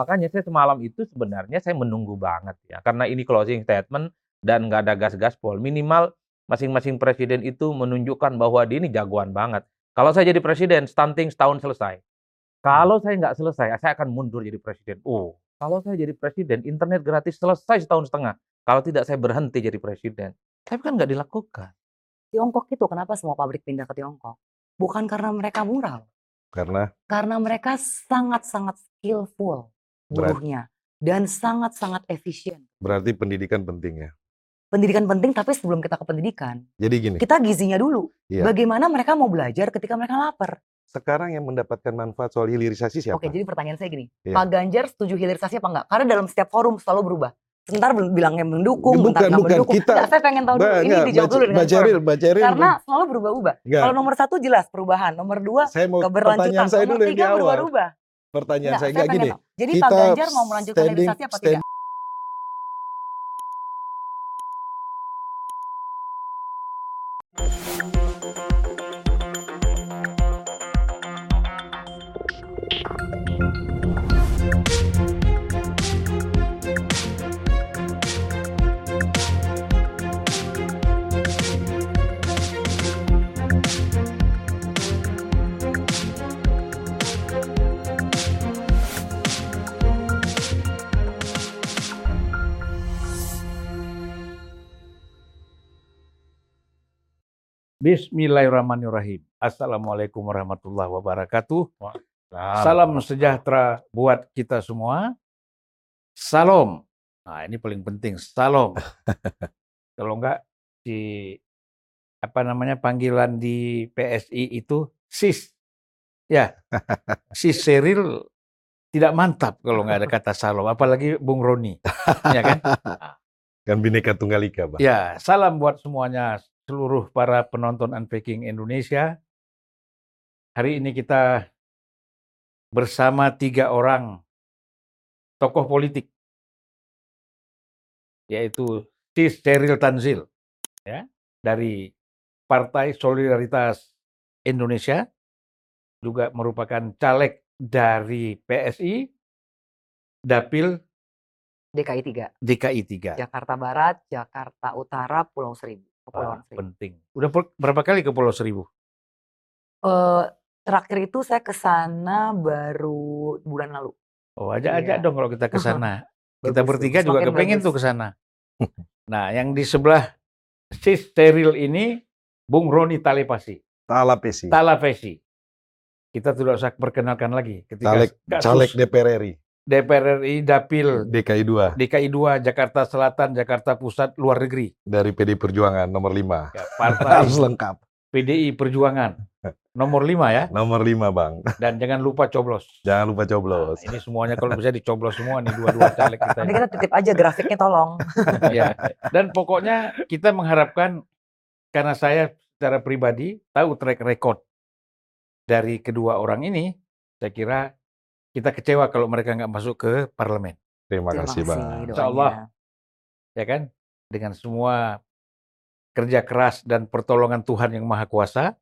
Makanya saya semalam itu sebenarnya saya menunggu banget ya, karena ini closing statement dan nggak ada gas-gaspol. Minimal masing-masing presiden itu menunjukkan bahwa dia ini jagoan banget. Kalau saya jadi presiden, stunting setahun selesai. Kalau saya nggak selesai, saya akan mundur jadi presiden. Oh, kalau saya jadi presiden, internet gratis selesai setahun setengah. Kalau tidak, saya berhenti jadi presiden. Tapi kan nggak dilakukan. Tiongkok itu kenapa semua pabrik pindah ke Tiongkok? Bukan karena mereka murah, Karena karena mereka sangat-sangat skillful. Buruhnya dan sangat-sangat efisien. berarti pendidikan penting ya. Pendidikan penting, tapi sebelum kita ke pendidikan, Jadi gini, kita gizinya dulu. Iya. Bagaimana mereka mau belajar ketika mereka lapar? sekarang yang mendapatkan manfaat soal hilirisasi siapa? Oke, jadi pertanyaan saya gini, Iya. Pak Ganjar setuju hilirisasi apa enggak? Karena dalam setiap forum selalu berubah. Sebentar bilangnya mendukung, Bukan, bentar nggak bukan. mendukung. Kita- Nggak, saya pengen tahu dulu. Ba- Ini enggak, dijawab dulu dengan Mbak Ceril. Karena selalu berubah-ubah. Enggak. Kalau nomor satu jelas perubahan, nomor dua saya mau keberlanjutan, pertanyaan saya nomor dulu yang di tiga berubah-ubah. Pertanyaan saya enggak gini. Jadi kita Pak Ganjar mau melanjutkan standing- hilirisasi apa tidak? Bismillahirrahmanirrahim. Assalamualaikum warahmatullahi wabarakatuh. Salam sejahtera buat kita semua. Salam. Nah, ini paling penting, salam. Kalau enggak di apa namanya panggilan di PSI itu sis. Ya. Sis Seril tidak mantap kalau nggak ada kata salam, apalagi Bung Roni. ya kan? Kan bineka tunggal ika, Bang. Ya, salam buat semuanya, seluruh para penonton Unpacking Indonesia. Hari ini kita bersama tiga orang tokoh politik, yaitu Sis Cheryl Tanzil, ya, dari Partai Solidaritas Indonesia, juga merupakan caleg dari PSI, Dapil DKI 3. DKI 3. Jakarta Barat, Jakarta Utara, Pulau Seribu. Kepulauan Seribu. penting. Udah berapa kali ke Pulau Seribu? Eh, terakhir itu saya ke sana baru bulan lalu. Oh, ajak-ajak Iya. dong kalau kita ke sana. kita Bagus, bertiga bagus. juga kepengen bagus. tuh ke sana. Nah, yang di sebelah sis steril ini Bung Roni Talepasi, Talapesi. Talavesi. Kita tidak usah perkenalkan lagi ketika Caleg, kasus caleg DPR RI. DPR RI Dapil DKI 2 DKI 2 Jakarta Selatan, Jakarta Pusat, luar negeri. dari PD Perjuangan nomor 5. Ya, Partai Harus lengkap. PDI Perjuangan nomor 5 ya Nomor 5, Bang. dan jangan lupa coblos. Jangan lupa Nah, coblos. ini semuanya kalau bisa dicoblos semua nih dua-dua caleg kita. Nanti kita titip aja grafiknya tolong. ya. Dan pokoknya kita mengharapkan karena saya secara pribadi tahu track record dari kedua orang ini, saya kira kita kecewa kalau mereka nggak masuk ke parlemen, Terima Terima kasih, Bang. Insya Allah. ya kan? Dengan semua kerja keras dan pertolongan Tuhan yang Maha Kuasa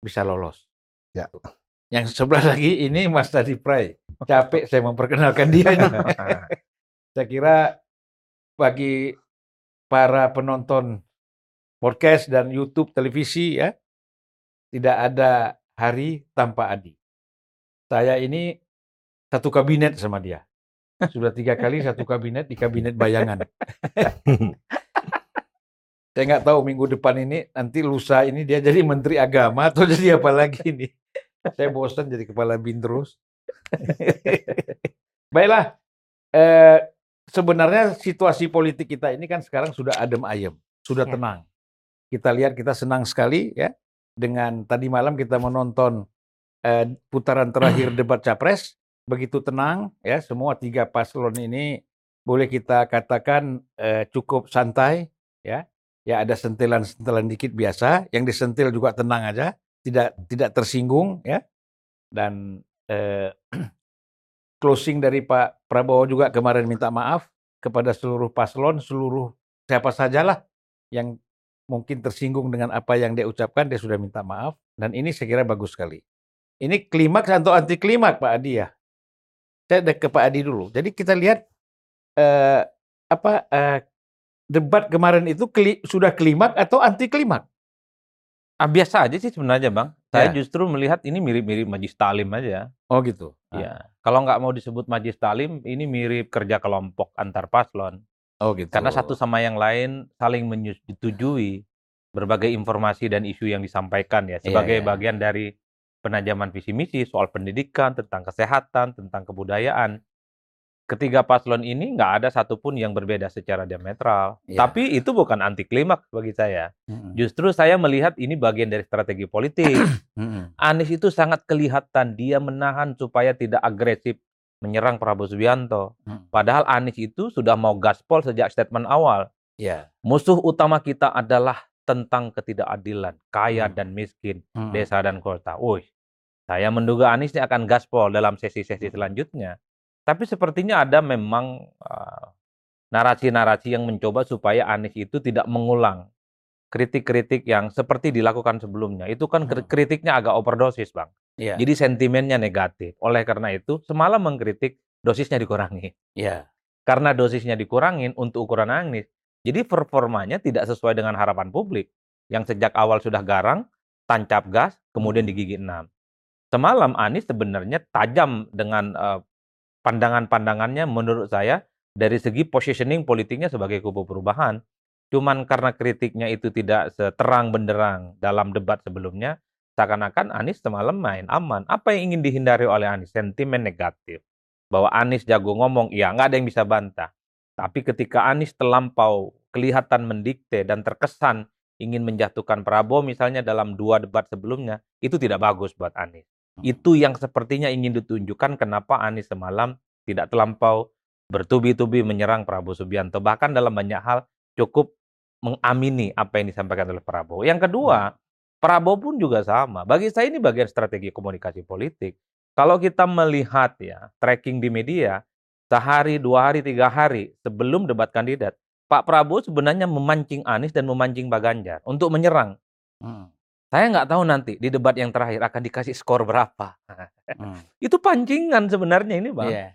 bisa lolos. Ya. Yang sebelah lagi ini Mas Tadi Pray. Capek saya memperkenalkan dia ini. Saya kira bagi para penonton podcast dan YouTube televisi ya, tidak ada hari tanpa Adi. Saya ini satu kabinet sama dia. Sudah tiga kali satu kabinet di kabinet bayangan. Saya nggak tahu minggu depan ini nanti lusa ini dia jadi menteri agama atau jadi apa lagi nih. Saya bosan jadi kepala bin terus. Baiklah, eh, sebenarnya situasi politik kita ini kan sekarang sudah adem ayem, sudah Ya. tenang. Kita lihat kita senang sekali ya dengan tadi malam kita menonton eh, putaran terakhir debat capres begitu tenang ya semua tiga paslon ini boleh kita katakan eh, cukup santai ya. Ya ada sentilan-sentilan dikit biasa yang disentil juga tenang aja tidak tidak tersinggung ya. Dan eh, closing dari Pak Prabowo juga kemarin minta maaf kepada seluruh paslon seluruh siapa sajalah yang mungkin tersinggung dengan apa yang dia ucapkan dia sudah minta maaf. Dan ini saya kira bagus sekali. Ini klimaks atau anti klimaks Pak Adi ya saya ke Pak Adi dulu. Jadi kita lihat eh, apa eh, debat kemarin itu keli- sudah klimak atau anti klimak? Ah, biasa aja sih sebenarnya bang. Saya Ya. justru melihat ini mirip-mirip Majlis Talim aja. Oh gitu. Ah. Ya, kalau nggak mau disebut Majlis Talim, ini mirip kerja kelompok antar paslon. Oh gitu. Karena satu sama yang lain saling menyetujui berbagai informasi dan isu yang disampaikan ya Iya, sebagai iya. bagian dari penajaman visi misi soal pendidikan, tentang kesehatan, tentang kebudayaan. Ketiga paslon ini nggak ada satupun yang berbeda secara diametral. Iya. Tapi itu bukan anti klimaks bagi saya. Mm-mm. Justru saya melihat ini bagian dari strategi politik. Anies itu sangat kelihatan dia menahan supaya tidak agresif menyerang Prabowo Subianto. Hmm. Padahal Anies itu sudah mau gaspol sejak statement awal. Ya. Musuh utama kita adalah tentang ketidakadilan, kaya Hmm. dan miskin, Mm-mm. desa dan kota. Wih, saya menduga Anies ini akan gaspol dalam sesi-sesi selanjutnya. Tapi sepertinya ada memang uh, narasi-narasi yang mencoba supaya Anies itu tidak mengulang kritik-kritik yang seperti dilakukan sebelumnya. Itu kan Hmm. kritiknya agak overdosis, Bang. Ya. Jadi sentimennya negatif. Oleh karena itu, semalam mengkritik dosisnya dikurangi. Ya. Karena dosisnya dikurangin untuk ukuran Anies, jadi performanya tidak sesuai dengan harapan publik. Yang sejak awal sudah garang, tancap gas, kemudian di gigi enam. Semalam Anies sebenarnya tajam dengan eh, pandangan-pandangannya menurut saya dari segi positioning politiknya sebagai kubu perubahan. Cuman karena kritiknya itu tidak seterang benderang dalam debat sebelumnya, seakan-akan Anies semalam main aman. Apa yang ingin dihindari oleh Anies? Sentimen negatif. Bahwa Anies jago ngomong, ya nggak ada yang bisa bantah. Tapi ketika Anies terlampau kelihatan mendikte dan terkesan ingin menjatuhkan Prabowo misalnya dalam dua debat sebelumnya, itu tidak bagus buat Anies. Itu yang sepertinya ingin ditunjukkan kenapa Anies semalam tidak terlampau bertubi-tubi menyerang Prabowo Subianto. Bahkan dalam banyak hal cukup mengamini apa yang disampaikan oleh Prabowo. Yang kedua, Prabowo pun juga sama. Bagi saya ini bagian strategi komunikasi politik. Kalau kita melihat ya tracking di media, sehari, dua hari, tiga hari sebelum debat kandidat, Pak Prabowo sebenarnya memancing Anies dan memancing Pak Ganjar untuk menyerang. Mm. Saya nggak tahu nanti di debat yang terakhir akan dikasih skor berapa. Mm. Itu pancingan sebenarnya ini, Bang. Iya.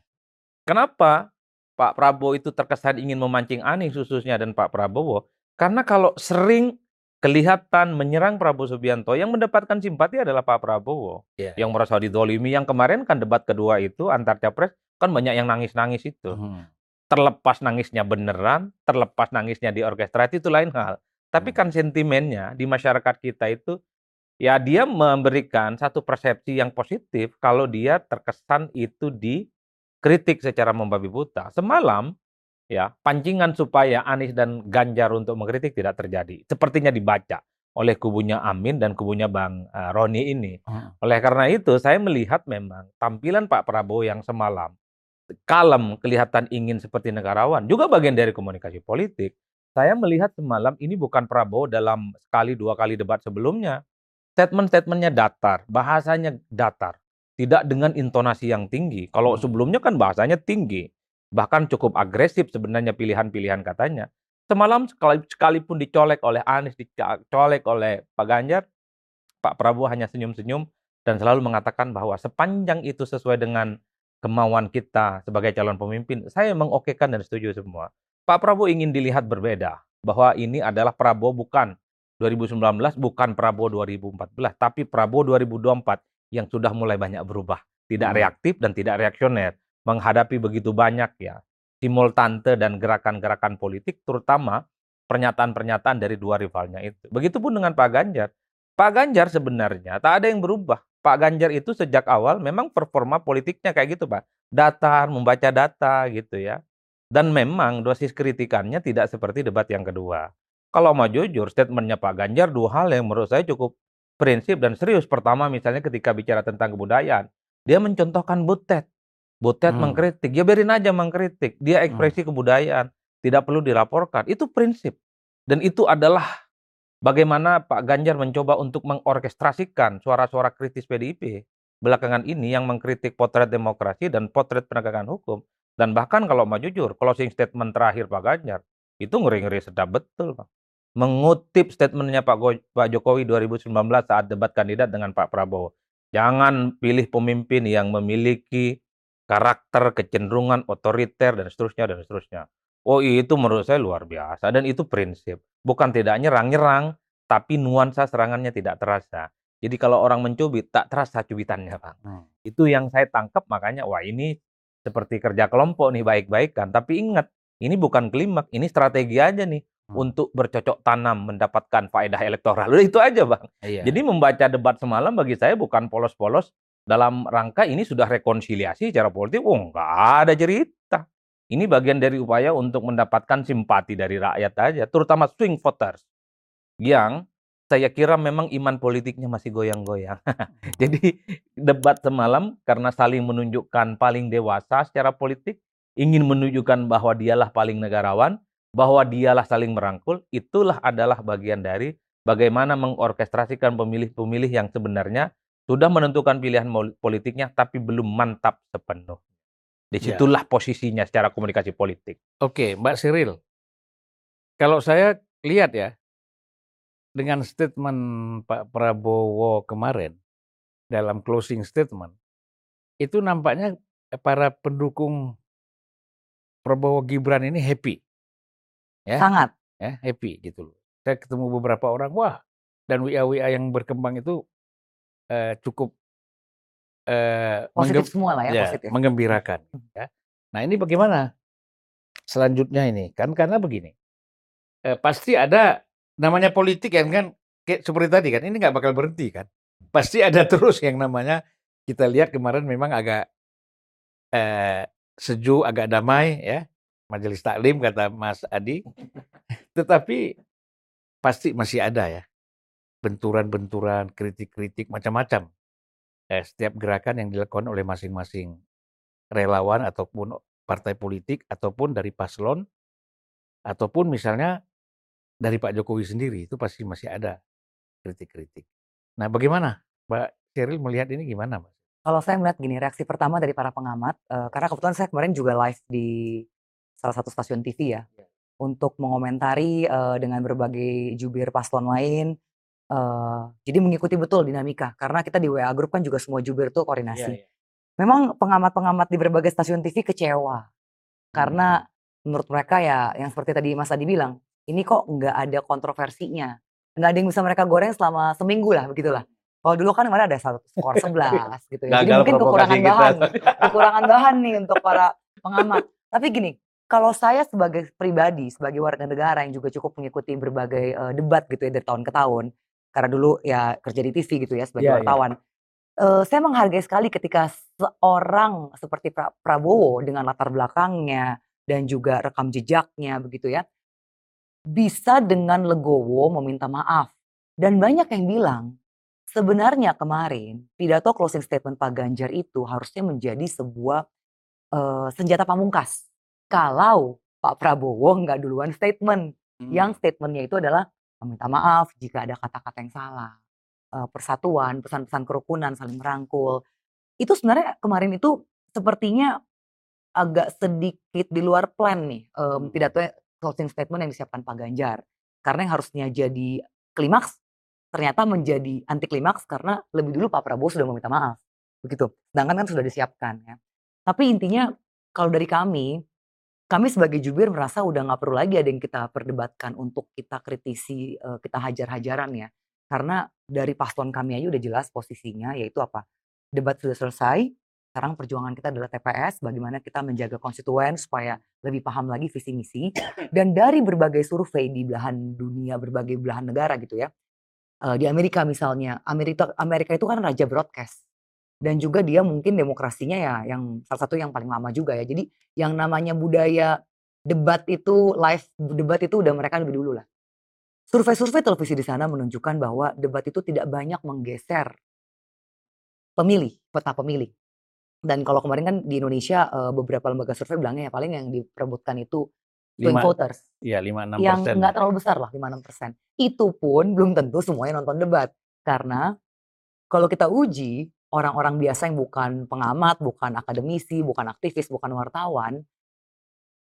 Kenapa Pak Prabowo itu terkesan ingin memancing Anies khususnya dan Pak Prabowo? Karena kalau sering kelihatan menyerang Prabowo Subianto, yang mendapatkan simpati adalah Pak Prabowo. Iya. Yang merasa didolimi. Yang kemarin kan debat kedua itu antar capres, kan banyak yang nangis-nangis itu. Mm. Terlepas nangisnya beneran, terlepas nangisnya di orkestrasi itu lain hal. Tapi Hmm. kan sentimennya di masyarakat kita itu, ya dia memberikan satu persepsi yang positif kalau dia terkesan itu dikritik secara membabi buta. Semalam, ya pancingan supaya Anies dan Ganjar untuk mengkritik tidak terjadi. Sepertinya dibaca oleh kubunya Amin dan kubunya Bang eh, Roni ini. Oleh karena itu, saya melihat memang tampilan Pak Prabowo yang semalam kalem, kelihatan ingin seperti negarawan, juga bagian dari komunikasi politik. Saya melihat semalam ini bukan Prabowo dalam sekali dua kali debat sebelumnya. Statement-statementnya datar, bahasanya datar, tidak dengan intonasi yang tinggi. Kalau Hmm. sebelumnya kan bahasanya tinggi, bahkan cukup agresif sebenarnya pilihan-pilihan katanya. Semalam sekali- sekalipun dicolek oleh Anies, dicolek oleh Pak Ganjar, Pak Prabowo hanya senyum-senyum dan selalu mengatakan bahwa sepanjang itu sesuai dengan kemauan kita sebagai calon pemimpin, saya mengokekan dan setuju semua. Pak Prabowo ingin dilihat berbeda, bahwa ini adalah Prabowo bukan 2019, bukan Prabowo 2014, tapi Prabowo 2024 yang sudah mulai banyak berubah, tidak Hmm. reaktif dan tidak reaksioner, menghadapi begitu banyak ya simultante dan gerakan-gerakan politik, terutama pernyataan-pernyataan dari dua rivalnya itu. Begitupun dengan Pak Ganjar. Pak Ganjar sebenarnya tak ada yang berubah. Pak Ganjar itu sejak awal memang performa politiknya kayak gitu, Pak. Datar, membaca data gitu ya. Dan memang dosis kritikannya tidak seperti debat yang kedua. Kalau mau jujur, statementnya Pak Ganjar dua hal yang menurut saya cukup prinsip dan serius. Pertama misalnya ketika bicara tentang kebudayaan, dia mencontohkan Butet. Butet Hmm. mengkritik, ya biarin aja mengkritik. Dia ekspresi kebudayaan, tidak perlu dilaporkan. Itu prinsip. Dan itu adalah bagaimana Pak Ganjar mencoba untuk mengorkestrasikan suara-suara kritis PDIP belakangan ini yang mengkritik potret demokrasi dan potret penegakan hukum. Dan bahkan kalau mau jujur, closing statement terakhir Pak Ganjar, itu ngeri-ngeri sedap betul. Pak. Mengutip statementnya Pak, Go- Pak Jokowi 2019 saat debat kandidat dengan Pak Prabowo. Jangan pilih pemimpin yang memiliki karakter, kecenderungan otoriter dan seterusnya dan seterusnya. Oh itu menurut saya luar biasa dan itu prinsip. Bukan tidak nyerang-nyerang, tapi nuansa serangannya tidak terasa. Jadi kalau orang mencubit, tak terasa cubitannya, Bang. Hmm. Itu yang saya tangkap, makanya wah ini seperti kerja kelompok nih, baik-baik kan. Tapi ingat, ini bukan klimak, ini strategi aja nih Hmm. untuk bercocok tanam mendapatkan faedah elektoral. Udah itu aja, Bang. Iya. Jadi membaca debat semalam bagi saya bukan polos-polos dalam rangka ini sudah rekonsiliasi secara politik. Oh, nggak ada cerita. Ini bagian dari upaya untuk mendapatkan simpati dari rakyat aja, terutama swing voters yang saya kira memang iman politiknya masih goyang-goyang. Jadi debat semalam karena saling menunjukkan paling dewasa secara politik, ingin menunjukkan bahwa dialah paling negarawan, bahwa dialah saling merangkul, itulah adalah bagian dari bagaimana mengorkestrasikan pemilih-pemilih yang sebenarnya sudah menentukan pilihan politiknya tapi belum mantap sepenuh. Di situlah posisinya secara komunikasi politik. Oke, Mbak Cyril. Kalau saya lihat ya, dengan statement Pak Prabowo kemarin dalam closing statement, itu nampaknya para pendukung Prabowo Gibran ini happy, Ya. Sangat. ya happy gitu loh. Saya ketemu beberapa orang, wah, dan WA-WA yang berkembang itu eh, cukup eh, Positif semua lah ya, ya, positif. menggembirakan. Ya. Nah ini bagaimana selanjutnya ini? Kan karena begini, eh, pasti ada namanya politik yang kan kayak seperti tadi kan, ini nggak bakal berhenti kan? Pasti ada terus yang namanya kita lihat kemarin memang agak eh, sejuk, agak damai ya, majelis taklim kata Mas Adi. Tetapi pasti masih ada ya benturan-benturan, kritik-kritik macam-macam. Eh, setiap gerakan yang dilakukan oleh masing-masing relawan ataupun partai politik ataupun dari paslon ataupun misalnya dari Pak Jokowi sendiri itu pasti masih ada kritik-kritik. Nah, bagaimana Mbak Cheryl melihat ini gimana, Mas? Kalau saya melihat gini, reaksi pertama dari para pengamat, eh, karena kebetulan saya kemarin juga live di salah satu stasiun TV ya, untuk mengomentari eh, dengan berbagai jubir paslon lain. eh, jadi mengikuti betul dinamika, karena kita di WA Group kan juga semua jubir tuh koordinasi. Memang pengamat-pengamat di berbagai stasiun TV kecewa, karena menurut mereka ya yang seperti tadi Mas Adi bilang, ini kok nggak ada kontroversinya, nggak ada yang bisa mereka goreng selama seminggu lah begitulah. Kalau dulu kan kemarin ada satu skor 11 gitu ya. Jadi Gagal mungkin provokasi kekurangan kita. bahan, kekurangan bahan nih untuk para pengamat. Tapi gini, kalau saya sebagai pribadi, sebagai warga negara yang juga cukup mengikuti berbagai eh, debat gitu ya dari tahun ke tahun, karena dulu ya kerja di TV gitu ya sebagai Iya, iya. wartawan. Eh, saya menghargai sekali ketika seorang seperti Pra- Prabowo dengan latar belakangnya dan juga rekam jejaknya begitu ya, bisa dengan legowo meminta maaf. Dan banyak yang bilang, sebenarnya kemarin pidato closing statement Pak Ganjar itu harusnya menjadi sebuah eh, senjata pamungkas. Kalau Pak Prabowo nggak duluan statement, yang statementnya itu adalah meminta maaf jika ada kata-kata yang salah, Eh, persatuan, pesan-pesan kerukunan, saling merangkul. Itu sebenarnya kemarin itu sepertinya agak sedikit di luar plan nih em, pidato closing statement yang disiapkan Pak Ganjar. Karena yang harusnya jadi klimaks ternyata menjadi anti klimaks karena lebih dulu Pak Prabowo sudah meminta maaf. Begitu. Sedangkan kan sudah disiapkan ya. Tapi intinya kalau dari kami, kami sebagai jubir merasa udah nggak perlu lagi ada yang kita perdebatkan untuk kita kritisi, eh, kita hajar-hajaran ya. Karena dari paslon kami aja udah jelas posisinya yaitu apa? Debat sudah selesai, sekarang perjuangan kita adalah TPS, bagaimana kita menjaga konstituen supaya lebih paham lagi visi misi. Dan dari berbagai survei di belahan dunia, berbagai belahan negara gitu ya. eh, di Amerika misalnya, Amerika Amerika itu kan raja broadcast. Dan juga dia mungkin demokrasinya ya yang salah satu yang paling lama juga ya. Jadi yang namanya budaya debat itu live debat itu udah mereka lebih dulu lah. Survei-survei televisi di sana menunjukkan bahwa debat itu tidak banyak menggeser pemilih, peta pemilih. Dan kalau kemarin kan di Indonesia beberapa lembaga survei bilangnya ya paling yang diperebutkan itu swing voters Iya, 5-6 yang persen. nggak terlalu besar lah 5-6 persen. Itu pun belum tentu semuanya nonton debat. Karena kalau kita uji orang-orang biasa yang bukan pengamat, bukan akademisi, bukan aktivis, bukan wartawan,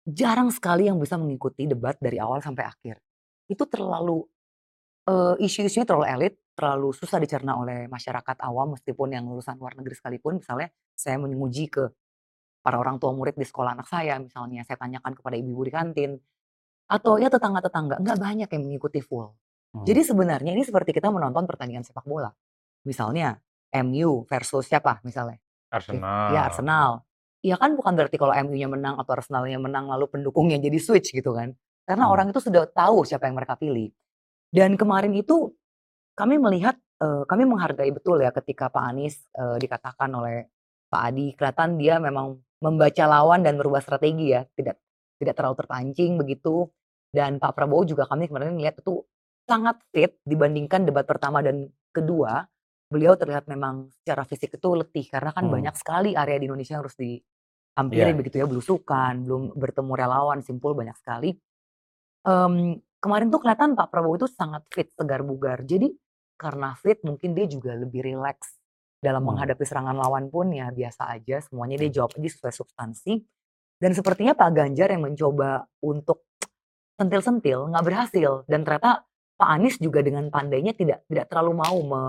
jarang sekali yang bisa mengikuti debat dari awal sampai akhir. Itu terlalu eh, isu-isunya terlalu elit, terlalu susah dicerna oleh masyarakat awam meskipun yang lulusan luar negeri sekalipun. Misalnya saya menguji ke para orang tua murid di sekolah anak saya misalnya, saya tanyakan kepada ibu-ibu di kantin, atau ya tetangga-tetangga, nggak banyak yang mengikuti full. Hmm. Jadi sebenarnya ini seperti kita menonton pertandingan sepak bola. Misalnya MU versus siapa misalnya? Arsenal. Ya Arsenal. Ya kan bukan berarti kalau MU-nya menang atau Arsenalnya menang lalu pendukungnya jadi switch gitu kan. Karena Hmm. orang itu sudah tahu siapa yang mereka pilih. Dan kemarin itu kami melihat, eh, kami menghargai betul ya ketika Pak Anies eh, dikatakan oleh Pak Adi, kelihatan dia memang membaca lawan dan berubah strategi ya, tidak tidak terlalu terpancing begitu. Dan Pak Prabowo juga kami kemarin lihat itu sangat fit dibandingkan debat pertama dan kedua. Beliau terlihat memang secara fisik itu letih karena kan Hmm. banyak sekali area di Indonesia yang harus dihampiri Iya. begitu ya, belusukan, belum bertemu relawan, simpul banyak sekali. Em, kemarin tuh kelihatan Pak Prabowo itu sangat fit, segar bugar. Jadi karena fit mungkin dia juga lebih rileks dalam Hmm. menghadapi serangan lawan pun ya biasa aja, semuanya dia jawab aja sesuai substansi. Dan sepertinya Pak Ganjar yang mencoba untuk sentil-sentil nggak berhasil dan ternyata Pak Anies juga dengan pandainya tidak tidak terlalu mau me,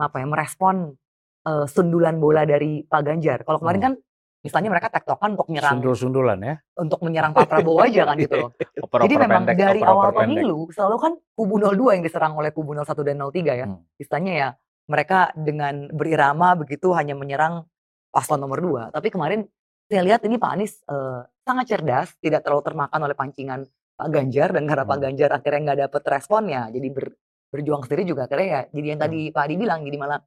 apa ya merespon eh, sundulan bola dari Pak Ganjar. Kalau kemarin Hmm. kan misalnya mereka tektokan untuk nyerang Sundul-sundulan ya. untuk menyerang Pak Prabowo aja kan gitu loh. Oper-oper Jadi memang pendek, dari awal pemilu selalu kan kubu 02 yang diserang oleh kubu 01 dan 03 ya. Hmm. Istilahnya ya mereka dengan berirama begitu hanya menyerang paslon nomor 2. Tapi kemarin saya lihat ini Pak Anies eh, sangat cerdas, tidak terlalu termakan oleh pancingan Pak Ganjar dan karena Pak Hmm. Ganjar akhirnya nggak dapet respon ya jadi ber- berjuang sendiri juga akhirnya ya jadi yang tadi Pak Adi bilang jadi malah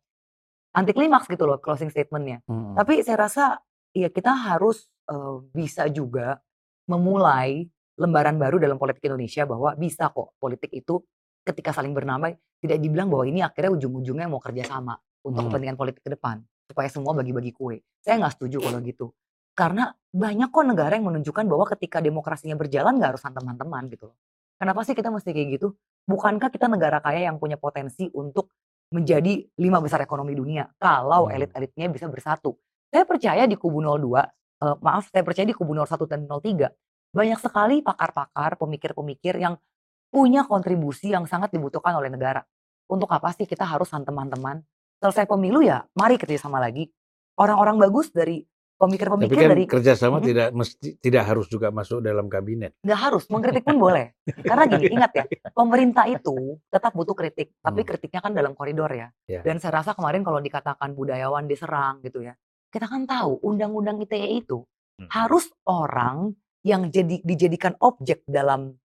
anti klimaks gitu loh closing statementnya. Hmm. Tapi saya rasa ya kita harus eh, bisa juga memulai lembaran baru dalam politik Indonesia bahwa bisa kok politik itu ketika saling bernamai tidak dibilang bahwa ini akhirnya ujung-ujungnya mau kerjasama untuk Hmm. kepentingan politik ke depan supaya semua bagi-bagi kue. Saya nggak setuju kalau gitu. Karena banyak kok negara yang menunjukkan bahwa ketika demokrasinya berjalan nggak harus teman-teman gitu loh. Kenapa sih kita mesti kayak gitu? Bukankah kita negara kaya yang punya potensi untuk menjadi lima besar ekonomi dunia kalau Hmm. elit-elitnya bisa bersatu? Saya percaya di kubu 02, eh, maaf saya percaya di kubu 01 dan 03 banyak sekali pakar-pakar, pemikir-pemikir yang punya kontribusi yang sangat dibutuhkan oleh negara. Untuk apa sih kita harus teman-teman? Selesai pemilu ya, mari kerjasama lagi. Orang-orang bagus dari Tapi pemikir-pemikir kan dari kerjasama Mhm. tidak mesti tidak harus juga masuk dalam kabinet. nggak harus mengkritik pun boleh. Karena gini, ingat ya, pemerintah itu tetap butuh kritik, tapi Hmm. kritiknya kan dalam koridor ya. Ya. Dan saya rasa kemarin kalau dikatakan budayawan diserang gitu ya, kita kan tahu undang-undang ITE itu Hmm. harus orang yang jadi dijadikan objek dalam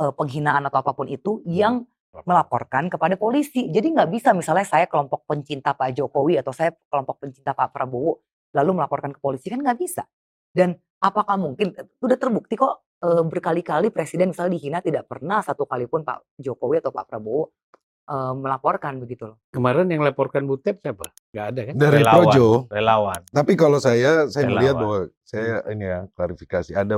eh, penghinaan atau apa pun itu yang melaporkan kepada polisi. Jadi nggak bisa misalnya saya kelompok pencinta Pak Jokowi atau saya kelompok pencinta Pak Prabowo lalu melaporkan ke polisi kan nggak bisa. Dan apakah mungkin sudah terbukti kok berkali-kali presiden misalnya dihina tidak pernah satu kali pun Pak Jokowi atau Pak Prabowo eh, melaporkan begitu loh. Kemarin yang laporkan Butet siapa? Gak ada kan? Dari Relawan. Projo. Relawan. Tapi kalau saya saya Relawan. melihat bahwa saya ini ya klarifikasi ada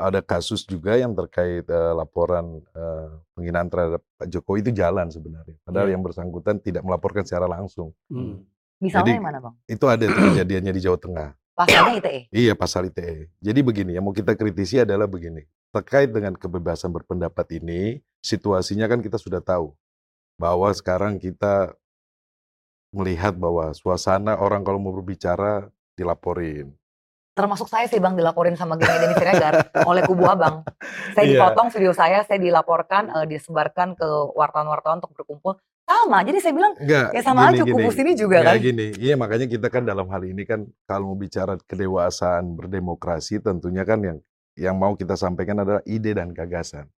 ada kasus juga yang terkait eh, laporan eh, penghinaan terhadap Pak Jokowi itu jalan sebenarnya. Padahal Iya. yang bersangkutan tidak melaporkan secara langsung. Hmm. Misalnya Jadi- yang mana bang? Itu ada kejadiannya di Jawa Tengah. Pasalnya ITE. Iya pasal ITE. Jadi begini yang mau kita kritisi adalah begini. Terkait dengan kebebasan berpendapat ini, situasinya kan kita sudah tahu bahwa sekarang kita melihat bahwa suasana orang kalau mau berbicara dilaporin. Termasuk saya sih bang dilaporin sama Gini Denny Siregar oleh kubu abang. Saya Iya. dipotong video saya, saya dilaporkan, eh, disebarkan ke wartawan-wartawan untuk berkumpul. Sama, jadi saya bilang Enggak, Ya sama aja, kubu sini juga kan. gini, iya makanya kita kan dalam hal ini kan kalau mau bicara kedewasaan berdemokrasi tentunya kan yang yang mau kita sampaikan adalah ide dan gagasan.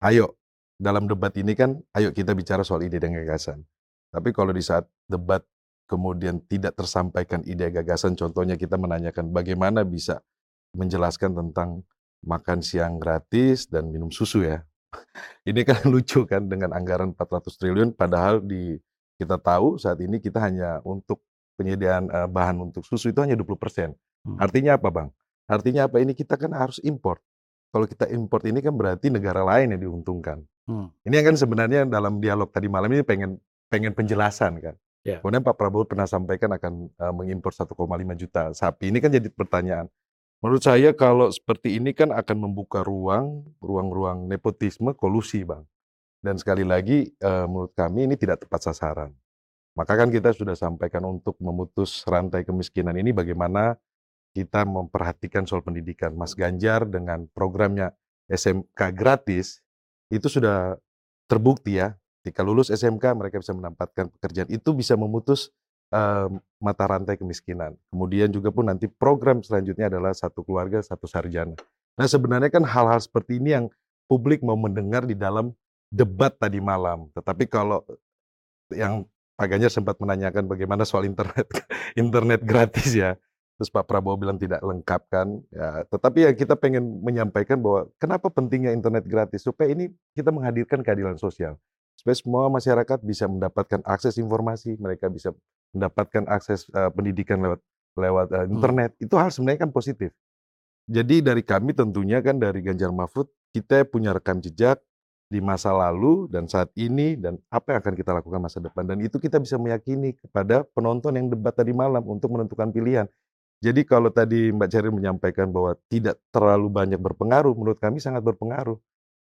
Ayo, dalam debat ini kan ayo kita bicara soal ide dan gagasan. Tapi kalau di saat debat kemudian tidak tersampaikan ide gagasan, contohnya kita menanyakan bagaimana bisa menjelaskan tentang makan siang gratis dan minum susu ya. Ini kan lucu kan dengan anggaran 400 triliun padahal di kita tahu saat ini kita hanya untuk penyediaan eh, bahan untuk susu itu hanya 20%. Hmm. Artinya apa, Bang? Artinya apa? Ini kita kan harus import. Kalau kita import ini kan berarti negara lain yang diuntungkan. Hmm. Ini kan sebenarnya dalam dialog tadi malam ini pengen pengen penjelasan kan. Ya. Kemudian Pak Prabowo pernah sampaikan akan eh, mengimpor 1,5 juta sapi. Ini kan jadi pertanyaan. Menurut saya kalau seperti ini kan akan membuka ruang, ruang-ruang nepotisme, kolusi, Bang. Dan sekali lagi, eh, menurut kami ini tidak tepat sasaran. Maka kan kita sudah sampaikan untuk memutus rantai kemiskinan ini bagaimana kita memperhatikan soal pendidikan. Mas Ganjar dengan programnya SMK gratis itu sudah terbukti ya. Ketika lulus SMK mereka bisa mendapatkan pekerjaan. Itu bisa memutus uh, mata rantai kemiskinan. Kemudian juga pun nanti program selanjutnya adalah satu keluarga satu sarjana. Nah sebenarnya kan hal-hal seperti ini yang publik mau mendengar di dalam debat tadi malam. Tetapi kalau yang Pak Ganjar sempat menanyakan bagaimana soal internet internet gratis ya. Terus Pak Prabowo bilang tidak lengkap kan. Ya, tetapi ya kita pengen menyampaikan bahwa kenapa pentingnya internet gratis supaya ini kita menghadirkan keadilan sosial supaya semua masyarakat bisa mendapatkan akses informasi, mereka bisa mendapatkan akses uh, pendidikan lewat lewat uh, internet. Hmm. Itu hal sebenarnya kan positif. Jadi dari kami tentunya kan dari Ganjar Mahfud kita punya rekam jejak di masa lalu dan saat ini dan apa yang akan kita lakukan masa depan dan itu kita bisa meyakini kepada penonton yang debat tadi malam untuk menentukan pilihan. Jadi kalau tadi Mbak Ceril menyampaikan bahwa tidak terlalu banyak berpengaruh, menurut kami sangat berpengaruh.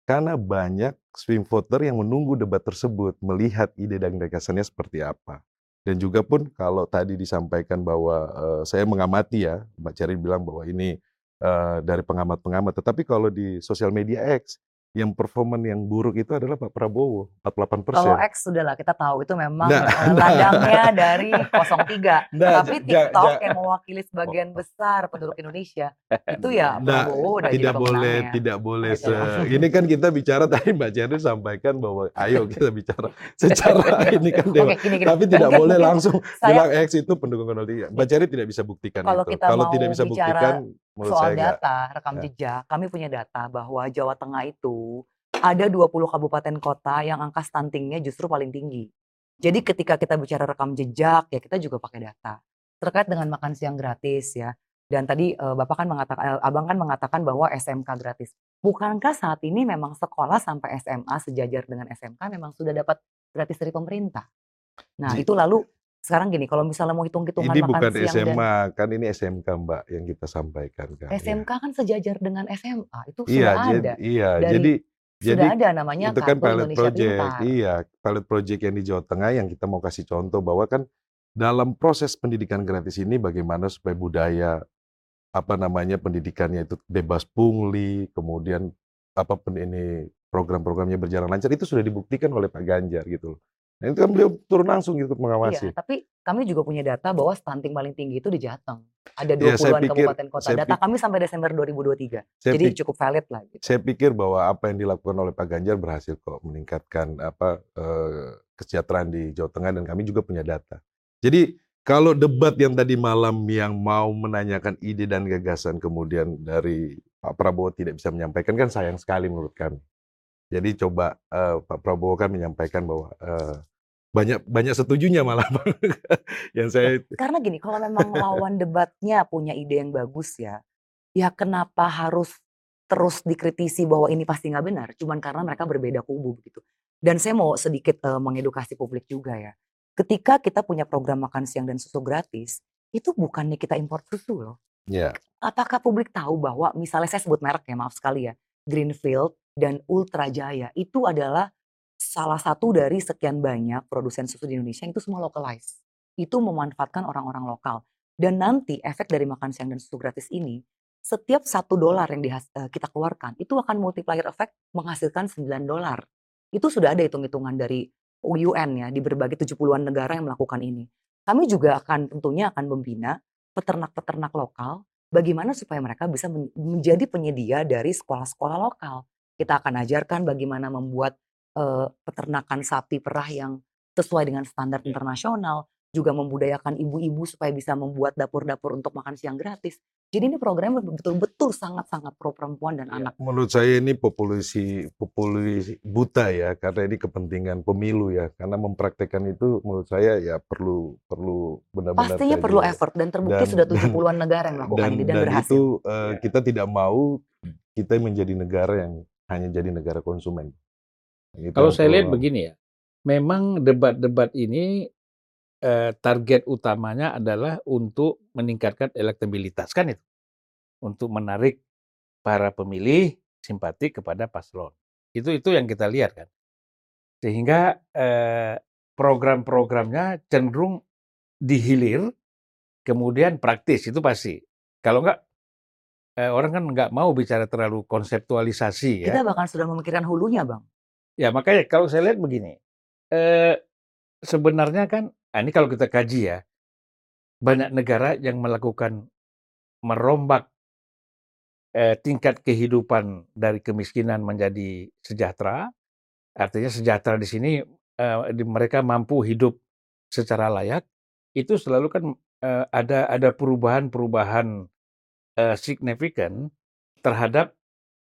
Karena banyak swing voter yang menunggu debat tersebut, melihat ide dan gagasannya seperti apa. Dan juga pun kalau tadi disampaikan bahwa uh, saya mengamati ya, Mbak Ceri bilang bahwa ini uh, dari pengamat-pengamat. Tetapi kalau di sosial media X, yang performan yang buruk itu adalah Pak Prabowo 48 persen. Kalau X sudahlah kita tahu itu memang nah, eh, ladangnya nah. dari 03. Nah, Tapi TikTok ja, ja, yang mewakili sebagian besar penduduk Indonesia itu ya nah, Prabowo udah tidak boleh tidak boleh se ini kan kita bicara tadi Mbak Cherry sampaikan bahwa ayo kita bicara secara ini kan dewa. Okay, gini, gini. Tapi tidak boleh langsung saya, bilang X itu pendukung 03. Mbak Cherry tidak bisa buktikan kalau itu. Kita kalau tidak bisa buktikan Menurut soal saya data, enggak. rekam ya. jejak, kami punya data bahwa Jawa Tengah itu ada 20 kabupaten kota yang angka stuntingnya justru paling tinggi. Jadi ketika kita bicara rekam jejak, ya kita juga pakai data. Terkait dengan makan siang gratis ya. Dan tadi uh, Bapak kan mengatakan, uh, Abang kan mengatakan bahwa SMK gratis. Bukankah saat ini memang sekolah sampai SMA sejajar dengan SMK memang sudah dapat gratis dari pemerintah? Nah itu lalu sekarang gini, kalau misalnya mau hitung-hitungan Ini makan bukan siang SMA, dan kan ini SMK Mbak yang kita sampaikan kan. SMK ya. kan sejajar dengan SMA, itu iya, sudah ada. Iya, Dari, jadi sudah jadi ada namanya itu kan pilot Indonesia project. Pintar. Iya, pilot project yang di Jawa Tengah yang kita mau kasih contoh bahwa kan dalam proses pendidikan gratis ini bagaimana supaya budaya apa namanya pendidikannya itu bebas pungli, kemudian apa ini program-programnya berjalan lancar itu sudah dibuktikan oleh Pak Ganjar gitu loh. Nah, itu kan beliau turun langsung ikut mengawasi. Iya, tapi kami juga punya data bahwa stunting paling tinggi itu di Jateng. Ada 20-an ya, kabupaten kota. Data kami sampai Desember 2023. Jadi pikir, cukup valid lah. Gitu. Saya pikir bahwa apa yang dilakukan oleh Pak Ganjar berhasil kok meningkatkan apa eh, kesejahteraan di Jawa Tengah dan kami juga punya data. Jadi kalau debat yang tadi malam yang mau menanyakan ide dan gagasan kemudian dari Pak Prabowo tidak bisa menyampaikan kan sayang sekali menurut kami. Jadi coba uh, Pak Prabowo kan menyampaikan bahwa uh, banyak banyak setujunya malah yang saya karena gini kalau memang lawan debatnya punya ide yang bagus ya ya kenapa harus terus dikritisi bahwa ini pasti nggak benar? Cuman karena mereka berbeda kubu begitu. Dan saya mau sedikit uh, mengedukasi publik juga ya. Ketika kita punya program makan siang dan susu gratis itu bukannya kita impor susu loh. Yeah. apakah publik tahu bahwa misalnya saya sebut merek ya maaf sekali ya Greenfield dan Ultra Jaya itu adalah salah satu dari sekian banyak produsen susu di Indonesia itu semua localized. Itu memanfaatkan orang-orang lokal. Dan nanti efek dari makan siang dan susu gratis ini, setiap satu dolar yang uh, kita keluarkan, itu akan multiplier effect menghasilkan 9 dolar. Itu sudah ada hitung-hitungan dari UN ya, di berbagai 70-an negara yang melakukan ini. Kami juga akan tentunya akan membina peternak-peternak lokal, bagaimana supaya mereka bisa menjadi penyedia dari sekolah-sekolah lokal. Kita akan ajarkan bagaimana membuat uh, peternakan sapi perah yang sesuai dengan standar iya. internasional, juga membudayakan ibu-ibu supaya bisa membuat dapur-dapur untuk makan siang gratis. Jadi ini program betul-betul sangat-sangat pro perempuan dan ya, anak. Menurut saya ini populasi populasi buta ya karena ini kepentingan pemilu ya karena mempraktekkan itu menurut saya ya perlu perlu benar-benar pastinya perlu effort dan terbukti dan, sudah 70-an negara yang melakukan dan, ini dan, dan berhasil. itu uh, kita tidak mau kita menjadi negara yang hanya jadi negara konsumen. Gitu, Kalau saya lihat begini ya, memang debat-debat ini eh, target utamanya adalah untuk meningkatkan elektabilitas kan itu, untuk menarik para pemilih simpati kepada paslon. Itu itu yang kita lihat kan, sehingga eh, program-programnya cenderung dihilir, kemudian praktis itu pasti. Kalau enggak, eh, orang kan nggak mau bicara terlalu konseptualisasi ya. Kita bahkan sudah memikirkan hulunya, Bang. Ya makanya kalau saya lihat begini, eh, sebenarnya kan, ah, ini kalau kita kaji ya, banyak negara yang melakukan merombak eh, tingkat kehidupan dari kemiskinan menjadi sejahtera. Artinya sejahtera di sini eh, mereka mampu hidup secara layak. Itu selalu kan eh, ada ada perubahan-perubahan eh, signifikan terhadap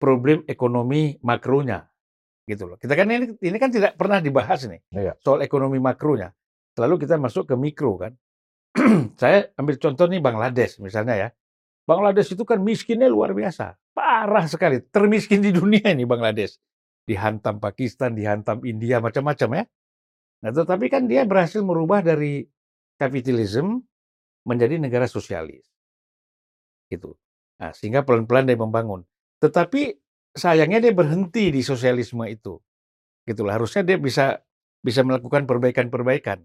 problem ekonomi makronya gitu loh. Kita kan ini ini kan tidak pernah dibahas nih Iya. soal ekonomi makronya. Selalu kita masuk ke mikro kan. Saya ambil contoh nih Bangladesh misalnya ya. Bangladesh itu kan miskinnya luar biasa, parah sekali, termiskin di dunia ini Bangladesh. Dihantam Pakistan, dihantam India, macam-macam ya. Nah, tetapi kan dia berhasil merubah dari kapitalisme menjadi negara sosialis. Gitu. Nah, sehingga pelan-pelan dia membangun. Tetapi sayangnya dia berhenti di sosialisme itu. Gitulah. Harusnya dia bisa bisa melakukan perbaikan-perbaikan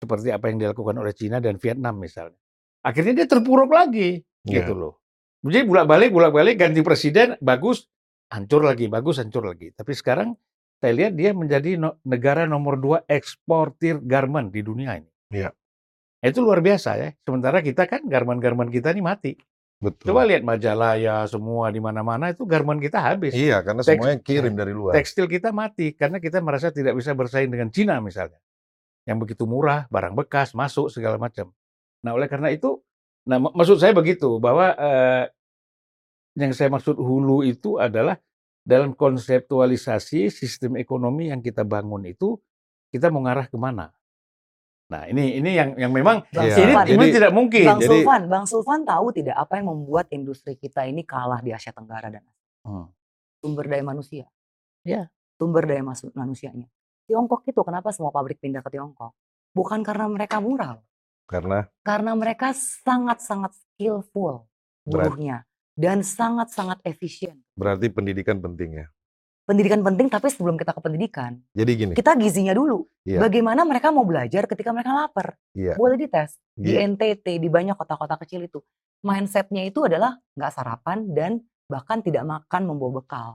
seperti apa yang dilakukan oleh Cina dan Vietnam misalnya. Akhirnya dia terpuruk lagi, Iya. gitu loh. Jadi bolak-balik, bolak-balik ganti presiden, bagus, hancur lagi, bagus, hancur lagi. Tapi sekarang saya lihat dia menjadi no- negara nomor dua eksportir garment di dunia ini. Iya. Itu luar biasa ya. Sementara kita kan garment-garment kita ini mati. Betul. Coba lihat Majalaya semua di mana-mana itu garment kita habis. Iya, karena Teks- semuanya kirim dari luar. Tekstil kita mati karena kita merasa tidak bisa bersaing dengan Cina misalnya. Yang begitu murah, barang bekas masuk segala macam. Nah, oleh karena itu, nah mak- maksud saya begitu bahwa eh, yang saya maksud hulu itu adalah dalam konseptualisasi sistem ekonomi yang kita bangun itu kita mau ngarah ke mana? Nah, ini ini yang yang memang Bang ini, Sulfan, ini jadi- tidak mungkin. Bang jadi- Sulfan, Bang Sulfan tahu tidak apa yang membuat industri kita ini kalah di Asia Tenggara dan Hmm. sumber daya manusia. Ya. Sumber daya manusianya. Tiongkok itu kenapa semua pabrik pindah ke Tiongkok? Bukan karena mereka murah, loh. Karena karena mereka sangat-sangat skillful Berat. buruhnya dan sangat-sangat efisien. berarti pendidikan penting ya. Pendidikan penting, tapi sebelum kita ke pendidikan, Jadi gini, kita gizinya dulu. Iya. Bagaimana mereka mau belajar ketika mereka lapar? Iya. Boleh dites di Iya. NTT, di banyak kota-kota kecil itu. Mindsetnya itu adalah nggak sarapan dan bahkan tidak makan membawa bekal.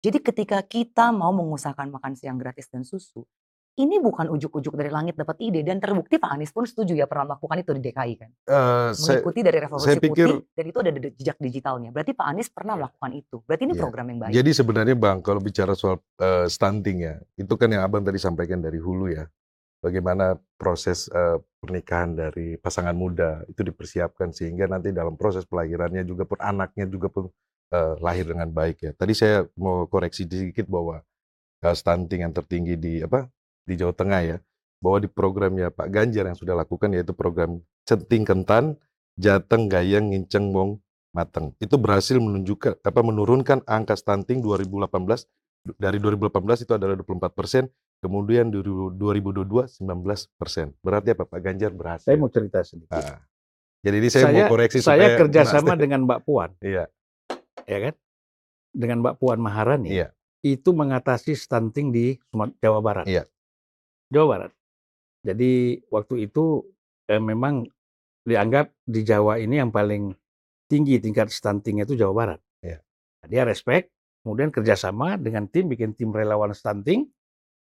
Jadi ketika kita mau mengusahakan makan siang gratis dan susu, ini bukan ujuk-ujuk dari langit dapat ide dan terbukti Pak Anies pun setuju ya pernah melakukan itu di DKI kan, eh, saya, mengikuti dari revolusi saya pikir- putih dan itu ada jejak digitalnya. Berarti Pak Anies pernah melakukan itu. Berarti ini Iya. program yang baik. Jadi sebenarnya Bang, kalau bicara soal eh, stunting ya, itu kan yang Abang tadi sampaikan dari hulu ya. Bagaimana proses eh, pernikahan dari pasangan muda itu dipersiapkan sehingga nanti dalam proses pelahirannya juga pun anaknya juga pun eh, lahir dengan baik ya. Tadi saya mau koreksi sedikit bahwa eh, stunting yang tertinggi di apa di Jawa Tengah ya, bahwa di programnya Pak Ganjar yang sudah lakukan yaitu program centing kentan, jateng gayeng nginceng mong mateng. Itu berhasil menunjukkan apa menurunkan angka stunting 2018 dari 2018 itu adalah 24 persen, kemudian di 2022 19 persen. Berarti apa Pak Ganjar berhasil. Saya mau cerita sedikit. Ah. Jadi ini saya, mau koreksi saya supaya kerjasama dengan Mbak Puan, Iya, ya kan? Dengan Mbak Puan Maharani. Iya. Itu mengatasi stunting di Jawa Barat. Iya. Jawa Barat. Jadi waktu itu eh, memang dianggap di Jawa ini yang paling tinggi tingkat stuntingnya itu Jawa Barat. Nah, dia respect, kemudian kerjasama dengan tim bikin tim relawan stunting,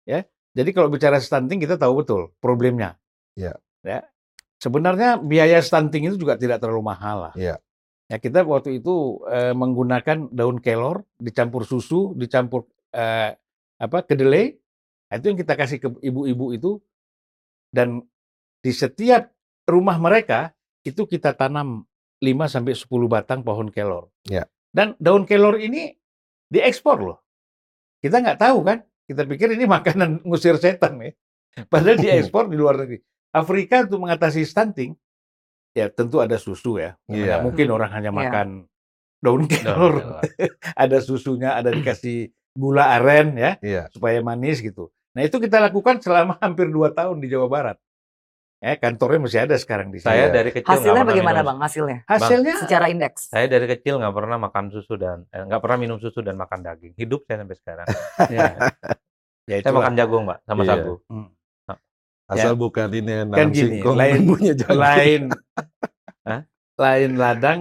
ya. Jadi kalau bicara stunting kita tahu betul problemnya. Iya. Ya. Sebenarnya biaya stunting itu juga tidak terlalu mahal lah. Iya. Ya kita waktu itu eh, menggunakan daun kelor dicampur susu, dicampur eh, apa kedelai. Nah, itu yang kita kasih ke ibu-ibu itu dan di setiap rumah mereka itu kita tanam 5 sampai 10 batang pohon kelor. Ya. Dan daun kelor ini diekspor loh. Kita nggak tahu kan? Kita pikir ini makanan ngusir setan ya. Padahal diekspor di luar negeri. Afrika untuk mengatasi stunting ya tentu ada susu ya. Iya. Nggak mungkin orang hanya Iya. makan daun Daun kelor. kelor. ada susunya, ada dikasih gula aren ya iya. supaya manis gitu. Nah itu kita lakukan selama hampir dua tahun di Jawa Barat. Ya kantornya masih ada sekarang di Saya sini. dari kecil nggak Hasilnya pernah bagaimana minum- Bang hasilnya? Hasilnya Secara indeks. Saya dari kecil nggak pernah makan susu dan eh, nggak pernah minum susu dan makan daging. Hidup saya sampai sekarang. ya, ya saya makan jagung, Mbak, sama Iya. sagu. Hmm. Asal bukan ini Kan nanam gini, singkong lain- bumbunya jagung. lain Hah? lain ladang,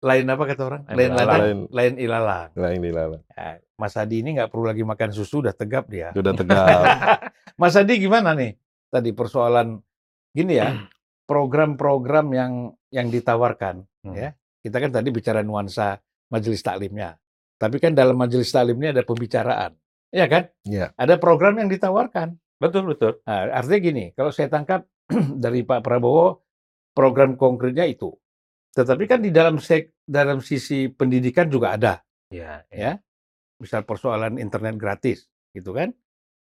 lain apa kata orang? Lain Lain ilalang. ladang, Lain- lain ilalang. Nah ini lah, Ya, Mas Adi ini nggak perlu lagi makan susu, udah tegap dia. sudah tegap. Mas Adi gimana nih? Tadi persoalan gini ya, program-program yang yang ditawarkan, Hmm. ya. Kita kan tadi bicara nuansa majelis taklimnya. Tapi kan dalam majelis taklim ini ada pembicaraan. Ya kan? Iya. Ada program yang ditawarkan. Betul betul. Nah, artinya gini, kalau saya tangkap dari Pak Prabowo, program konkretnya itu. Tetapi kan di dalam sek, dalam sisi pendidikan juga ada, Iya. ya. Misal persoalan internet gratis, gitu kan?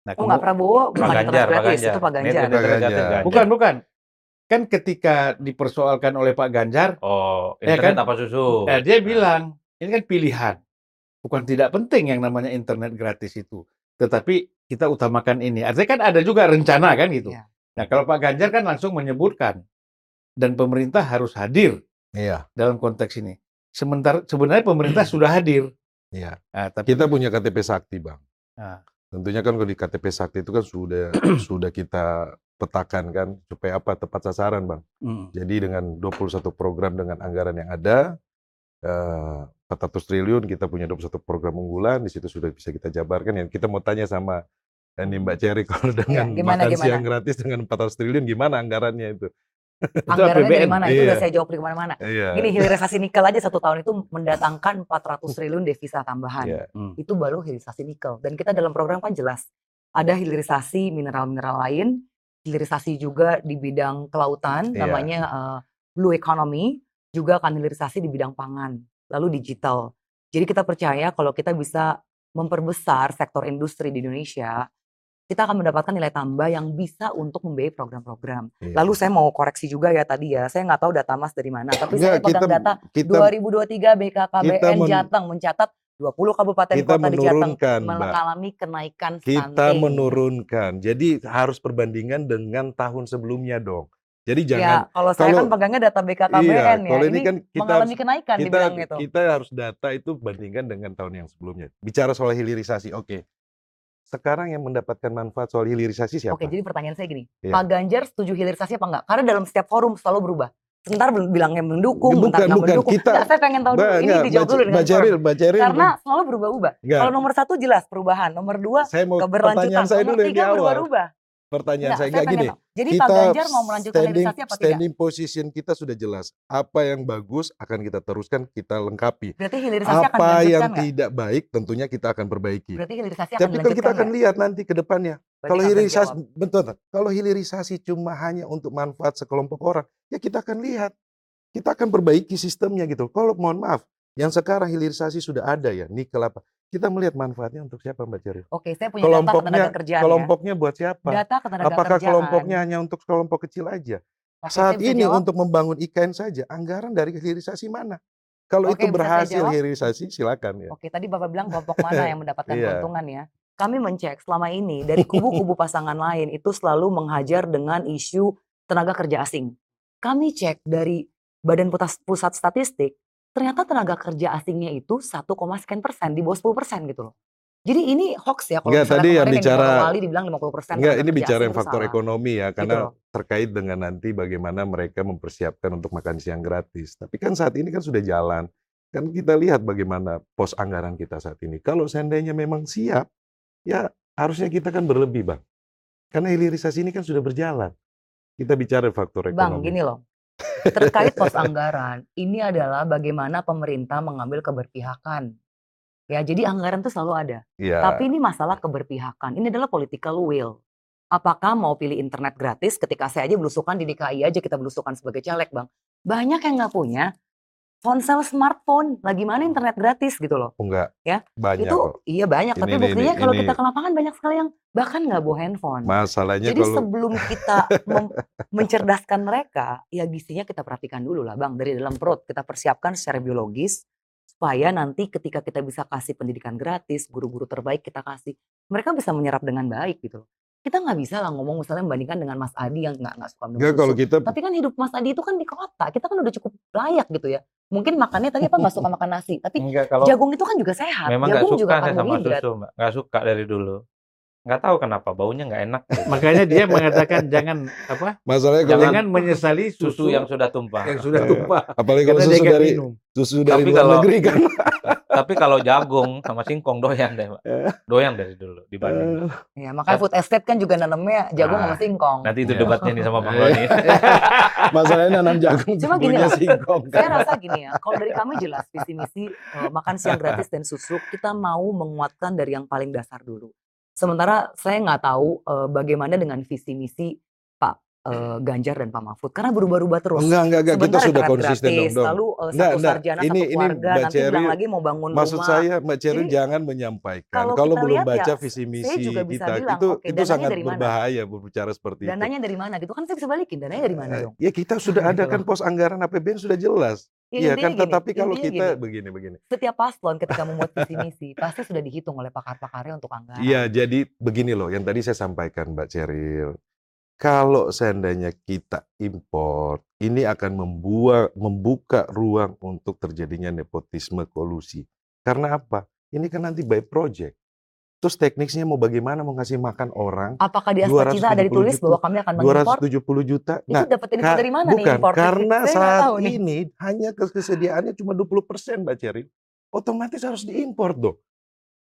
Nah, Oh nggak Prabowo, Pak bukan Ganjar, internet Pak gratis, Ganjar. itu Pak Ganjar. internet gratis Ganjar. Ganjar. bukan, bukan. Kan ketika dipersoalkan oleh Pak Ganjar, Oh, Ya internet kan? apa susu? eh, dia bilang ini kan pilihan, bukan tidak penting yang namanya internet gratis itu, tetapi kita utamakan ini. Artinya kan ada juga rencana kan gitu. Iya. Nah kalau Pak Ganjar kan langsung menyebutkan dan pemerintah harus hadir Iya, dalam konteks ini. Sementara sebenarnya pemerintah sudah hadir. Iya. Nah, tapi Kita punya KTP Sakti, Bang. Nah. Tentunya kan kalau di KTP Sakti itu kan sudah sudah kita petakan kan supaya apa tepat sasaran, Bang. Hmm. Jadi dengan 21 program dengan anggaran yang ada eh 400 triliun kita punya 21 program unggulan di situ sudah bisa kita jabarkan ya. Kita mau tanya sama ini Mbak Cherry kalau dengan Iya, gimana, makan gimana? siang gratis dengan 400 triliun gimana anggarannya itu? Anggarannya dari mana? Itu udah Iya. saya jawab di mana-mana. Iya. Gini, hilirisasi nikel aja satu tahun itu mendatangkan 400 triliun devisa tambahan. Iya. Hmm. Itu baru hilirisasi nikel. Dan kita dalam program kan jelas. Ada hilirisasi mineral-mineral lain, hilirisasi juga di bidang kelautan, Iya. namanya eh, blue economy, juga akan hilirisasi di bidang pangan, lalu digital. Jadi kita percaya kalau kita bisa memperbesar sektor industri di Indonesia, kita akan mendapatkan nilai tambah yang bisa untuk membiayai program-program. Iya. Lalu saya mau koreksi juga ya tadi ya, saya nggak tahu data Mas dari mana, tapi Enggak, saya pegang data kita 2023 BKKBN kita men- Jateng mencatat 20 kabupaten kita kota di Jateng mengalami kenaikan Kita stunting. menurunkan. Jadi harus perbandingan dengan tahun sebelumnya dong. Jadi Ya, jangan kalau saya kalau- kan pegangnya data BKKBN iya, ya. kalau ini ini kan kita mengalami harus- kenaikan kita dibilang gitu. kita harus data itu bandingkan dengan tahun yang sebelumnya. Bicara soal hilirisasi, oke. Sekarang yang mendapatkan manfaat soal hilirisasi siapa? Oke, jadi pertanyaan saya gini, Iya. Pak Ganjar setuju hilirisasi apa enggak? Karena dalam setiap forum selalu berubah. Sebentar bilangnya mendukung, Bukan, bentar bukan. mendukung. Kita- saya pengen tahu dulu. Ini enggak, dijawab dulu dengan. Mbak Ceril, Karena selalu berubah-ubah. Kalau nomor satu jelas perubahan, nomor dua saya mau keberlanjutan, pertanyaan saya nomor dulu yang di tiga berubah-ubah. Pertanyaan Enggak, saya enggak gini. tahu. Jadi kita Pak Ganjar mau melanjutkan standing, apa tidak? standing position kita sudah jelas. Apa yang bagus akan kita teruskan, kita lengkapi. Berarti hilirisasi akan Apa yang dilanjutkan nggak? tidak baik tentunya kita akan perbaiki. Berarti hilirisasi akan Tapi kan kita akan nggak? lihat nanti ke depannya. Berarti Kalau nggak hilirisasi tak? kalau hilirisasi cuma hanya untuk manfaat sekelompok orang, ya kita akan lihat. Kita akan perbaiki sistemnya gitu. Kalau mohon maaf, yang sekarang hilirisasi sudah ada ya, nikel apa? Kita melihat manfaatnya untuk siapa Mbak Ceril? Oke, saya punya data Kelompoknya, ketenaga kerjaan kelompoknya buat ya. siapa? Data ketenaga Apakah kerjaan. kelompoknya hanya untuk kelompok kecil aja? Oke, Saat ini jawab. untuk membangun IKN saja, anggaran dari hilirisasi mana? Kalau Oke, itu berhasil hilirisasi, silakan ya. Oke, tadi Bapak bilang kelompok mana yang mendapatkan Iya. keuntungan ya. Kami mencek selama ini dari kubu-kubu pasangan lain itu selalu menghajar dengan isu tenaga kerja asing. Kami cek dari Badan Pusat Statistik, ternyata tenaga kerja asingnya itu 1, sekian persen, di bawah 10 persen gitu loh. Jadi ini hoax ya kalau Enggak, tadi yang bicara- Wali dibilang 50 persen. Enggak, ini bicara yang faktor ekonomi ya, karena Gitu loh. terkait dengan nanti bagaimana mereka mempersiapkan untuk makan siang gratis. Tapi kan saat ini kan sudah jalan. Kan kita lihat bagaimana pos anggaran kita saat ini. Kalau seandainya memang siap, ya harusnya kita kan berlebih, Bang. Karena hilirisasi ini kan sudah berjalan. Kita bicara faktor Bang, ekonomi. gini loh. Terkait pos anggaran, ini adalah bagaimana pemerintah mengambil keberpihakan. Ya, jadi anggaran itu selalu ada. Iya. Tapi ini masalah keberpihakan. Ini adalah political will. Apakah mau pilih internet gratis ketika saya aja belusukan di DKI aja kita belusukan sebagai caleg bang. Banyak yang nggak punya ponsel smartphone. Lagi mana internet gratis gitu loh. Oh, enggak. Ya, Banyak itu kok. iya banyak. tapi Ini, ini, buktinya ini, kalau ini. kita ke lapangan banyak sekali yang bahkan nggak bawa handphone. Masalahnya Jadi kalau sebelum kita mencerdaskan mereka, ya gizinya kita perhatikan dulu lah bang. Dari dalam perut kita persiapkan secara biologis supaya nanti ketika kita bisa kasih pendidikan gratis, guru-guru terbaik kita kasih, mereka bisa menyerap dengan baik gitu loh. Kita nggak bisa lah ngomong misalnya membandingkan dengan Mas Adi yang nggak nggak suka minum kalau kita Tapi kan hidup Mas Adi itu kan di kota, kita kan udah cukup layak gitu ya. Mungkin makannya tadi apa nggak suka makan nasi, tapi Enggak kalau jagung itu kan juga sehat. memang nggak jagung suka juga saya sama susu, Mbak. Nggak suka dari dulu. Nggak tahu kenapa baunya nggak enak. Makanya dia mengatakan jangan apa? Masalahnya Jangan menyesali Susu susu yang sudah tumpah. yang sudah tumpah. apalagi kalau susu dari minum. Susu dari Tapi luar kalau- negeri kan. Tapi kalau jagung sama singkong doyan deh, Pak. Doyan dari dulu dibanding. Ya, makanya food estate kan juga nanamnya jagung Nah, sama singkong. Nanti itu Iya. debatnya nih sama Bang Eh. Roni. Masalahnya nanam jagung Cuma gini singkong Saya kan. rasa gini ya, kalau dari kami jelas visi misi eh, makan siang gratis dan susu kita mau menguatkan dari yang paling dasar dulu. Sementara saya nggak tahu eh, bagaimana dengan visi misi Eh, Ganjar dan Pak Mahfud karena berubah-ubah terus. Enggak, enggak, enggak. Kita sudah konsisten gratis, dong. dong. lalu eh, Enggak, satu enggak. sarjana Ini- satu ini keluarga Mbak nanti Cherry, lagi mau bangun Maksud rumah. saya Mbak Cherry Jadi, jangan menyampaikan kalau kalau belum lihat baca ya, visi misi juga kita bilang, itu oke, itu dananya sangat dari mana? berbahaya berbicara seperti itu. dananya dari mana gitu kan saya bisa balikin dananya dari mana Eh, dong? Ya kita sudah ada Gitu kan loh. pos anggaran APBN sudah jelas. Ya, Iya intinya kan gini, tetapi kalau kita gini, begini begini. setiap paslon ketika membuat visi misi pasti sudah dihitung oleh pakar-pakarnya untuk anggaran. Iya, jadi begini loh yang tadi saya sampaikan Mbak Ceril. Kalau seandainya kita impor, ini akan membuat membuka ruang untuk terjadinya nepotisme kolusi. Karena apa? Ini kan nanti by project. Terus teknisnya mau bagaimana mau ngasih makan orang Apakah di aspek kita ada 270 ditulis juta, bahwa kami akan mengimpor? 270 juta. Itu Nah, dapat info dari mana nih bukan, impor? karena Saya nggak saat tahu nih. ini hanya kes- kesediaannya cuma 20% Mbak Ceri. Otomatis harus diimpor dong.